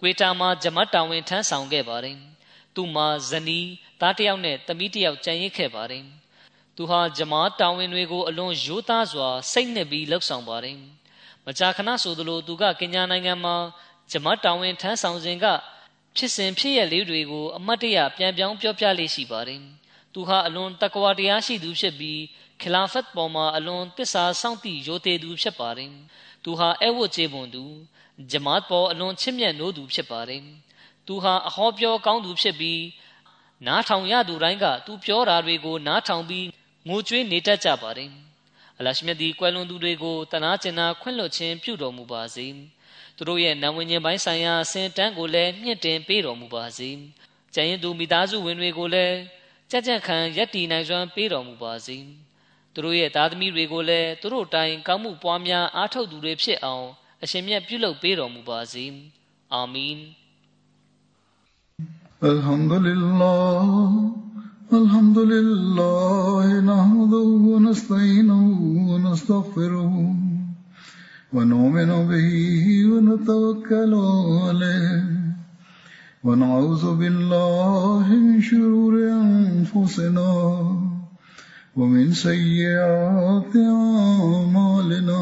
ကွေတာမှာဂျမတ်တာဝန်ထမ်းဆောင်ခဲ့ပါတယ်။သူမှာဇနီးသားတစ်ယောက်နဲ့သမီးတစ်ယောက်ကြံရစ်ခဲ့ပါတယ်။သူဟာဂျမားတာဝန်တွေကိုအလွန်ရိုးသားစွာစိတ်နှစ်ပြီးလှုပ်ဆောင်ပါတယ်။မကြာခဏဆိုသလိုသူကကင်ညာနိုင်ငံမှာဂျမတ်တာဝန်ထမ်းဆောင်စဉ်ကဖြစ်စဉ်ဖြစ်ရလေးတွေကိုအမတ်တရပြန်ပြောင်းပြောပြလေးရှိပါတယ်။သူဟာအလွန်တကွာတရားရှိသူဖြစ်ပြီးခလာဖတ်ပေါ်မှာအလွန်တစ္ဆာစောင့်တည်ရိုသေသူဖြစ်ပါတယ်။သူဟာအဲဝတ်ကျေပွန်သူ ဂျမတ်ပေါ်အလွန်ချစ်မြတ်နိုးသူဖြစ်ပါတယ်။သူဟာအဟောပြောကောင်းသူဖြစ်ပြီးနားထောင်ရသူတိုင်းကသူပြောတာတွေကိုနားထောင်ပြီးငိုကြွေးနေတတ်ကြပါတယ်။အလရှမြတ်ဒီကွယ်လွန်သူတွေကိုတနာကျင်နာခွင့်လွှတ်ခြင်းပြုတော်မူပါစေ။သူတို့ရဲ့နာဝင်ခြင်းပိုင်းဆိုင်ရာအစဉ်တန်းကိုလည်းမြင့်တင်ပေးတော်မူပါစေ။ကျန်ရင်သူမိသားစုဝင်တွေကိုလည်းကြက်ကြက်ခံရက်တီနိုင်စွမ်းပေးတော်မူပါစေ။သူတို့ရဲ့သားသမီးတွေကိုလည်းသူတို့တိုင်ကောင်းမှုပွားများအားထုတ်သူတွေဖြစ်အောင် အရှင်မြတ်ပြုလုပ်ပေးတော်မူပါစေ။အာမင်။ الحمد لله الحمد لله نحمده ونستعينه ونستغفره ونؤمن به ونتوكل عليه ونعوذ بالله من شرور أنفسنا ومن سيئات أعمالنا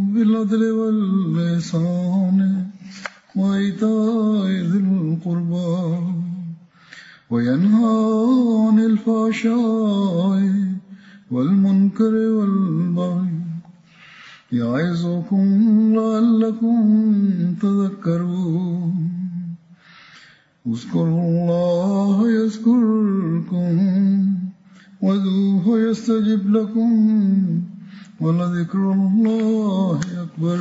بالعدل واللسان وإيتاء ذي القربى وينهى عن الفحشاء والمنكر والبغي يعظكم لعلكم تذكرون. اذكروا الله يذكركم وذوه يستجب لكم. ولذكر الله أكبر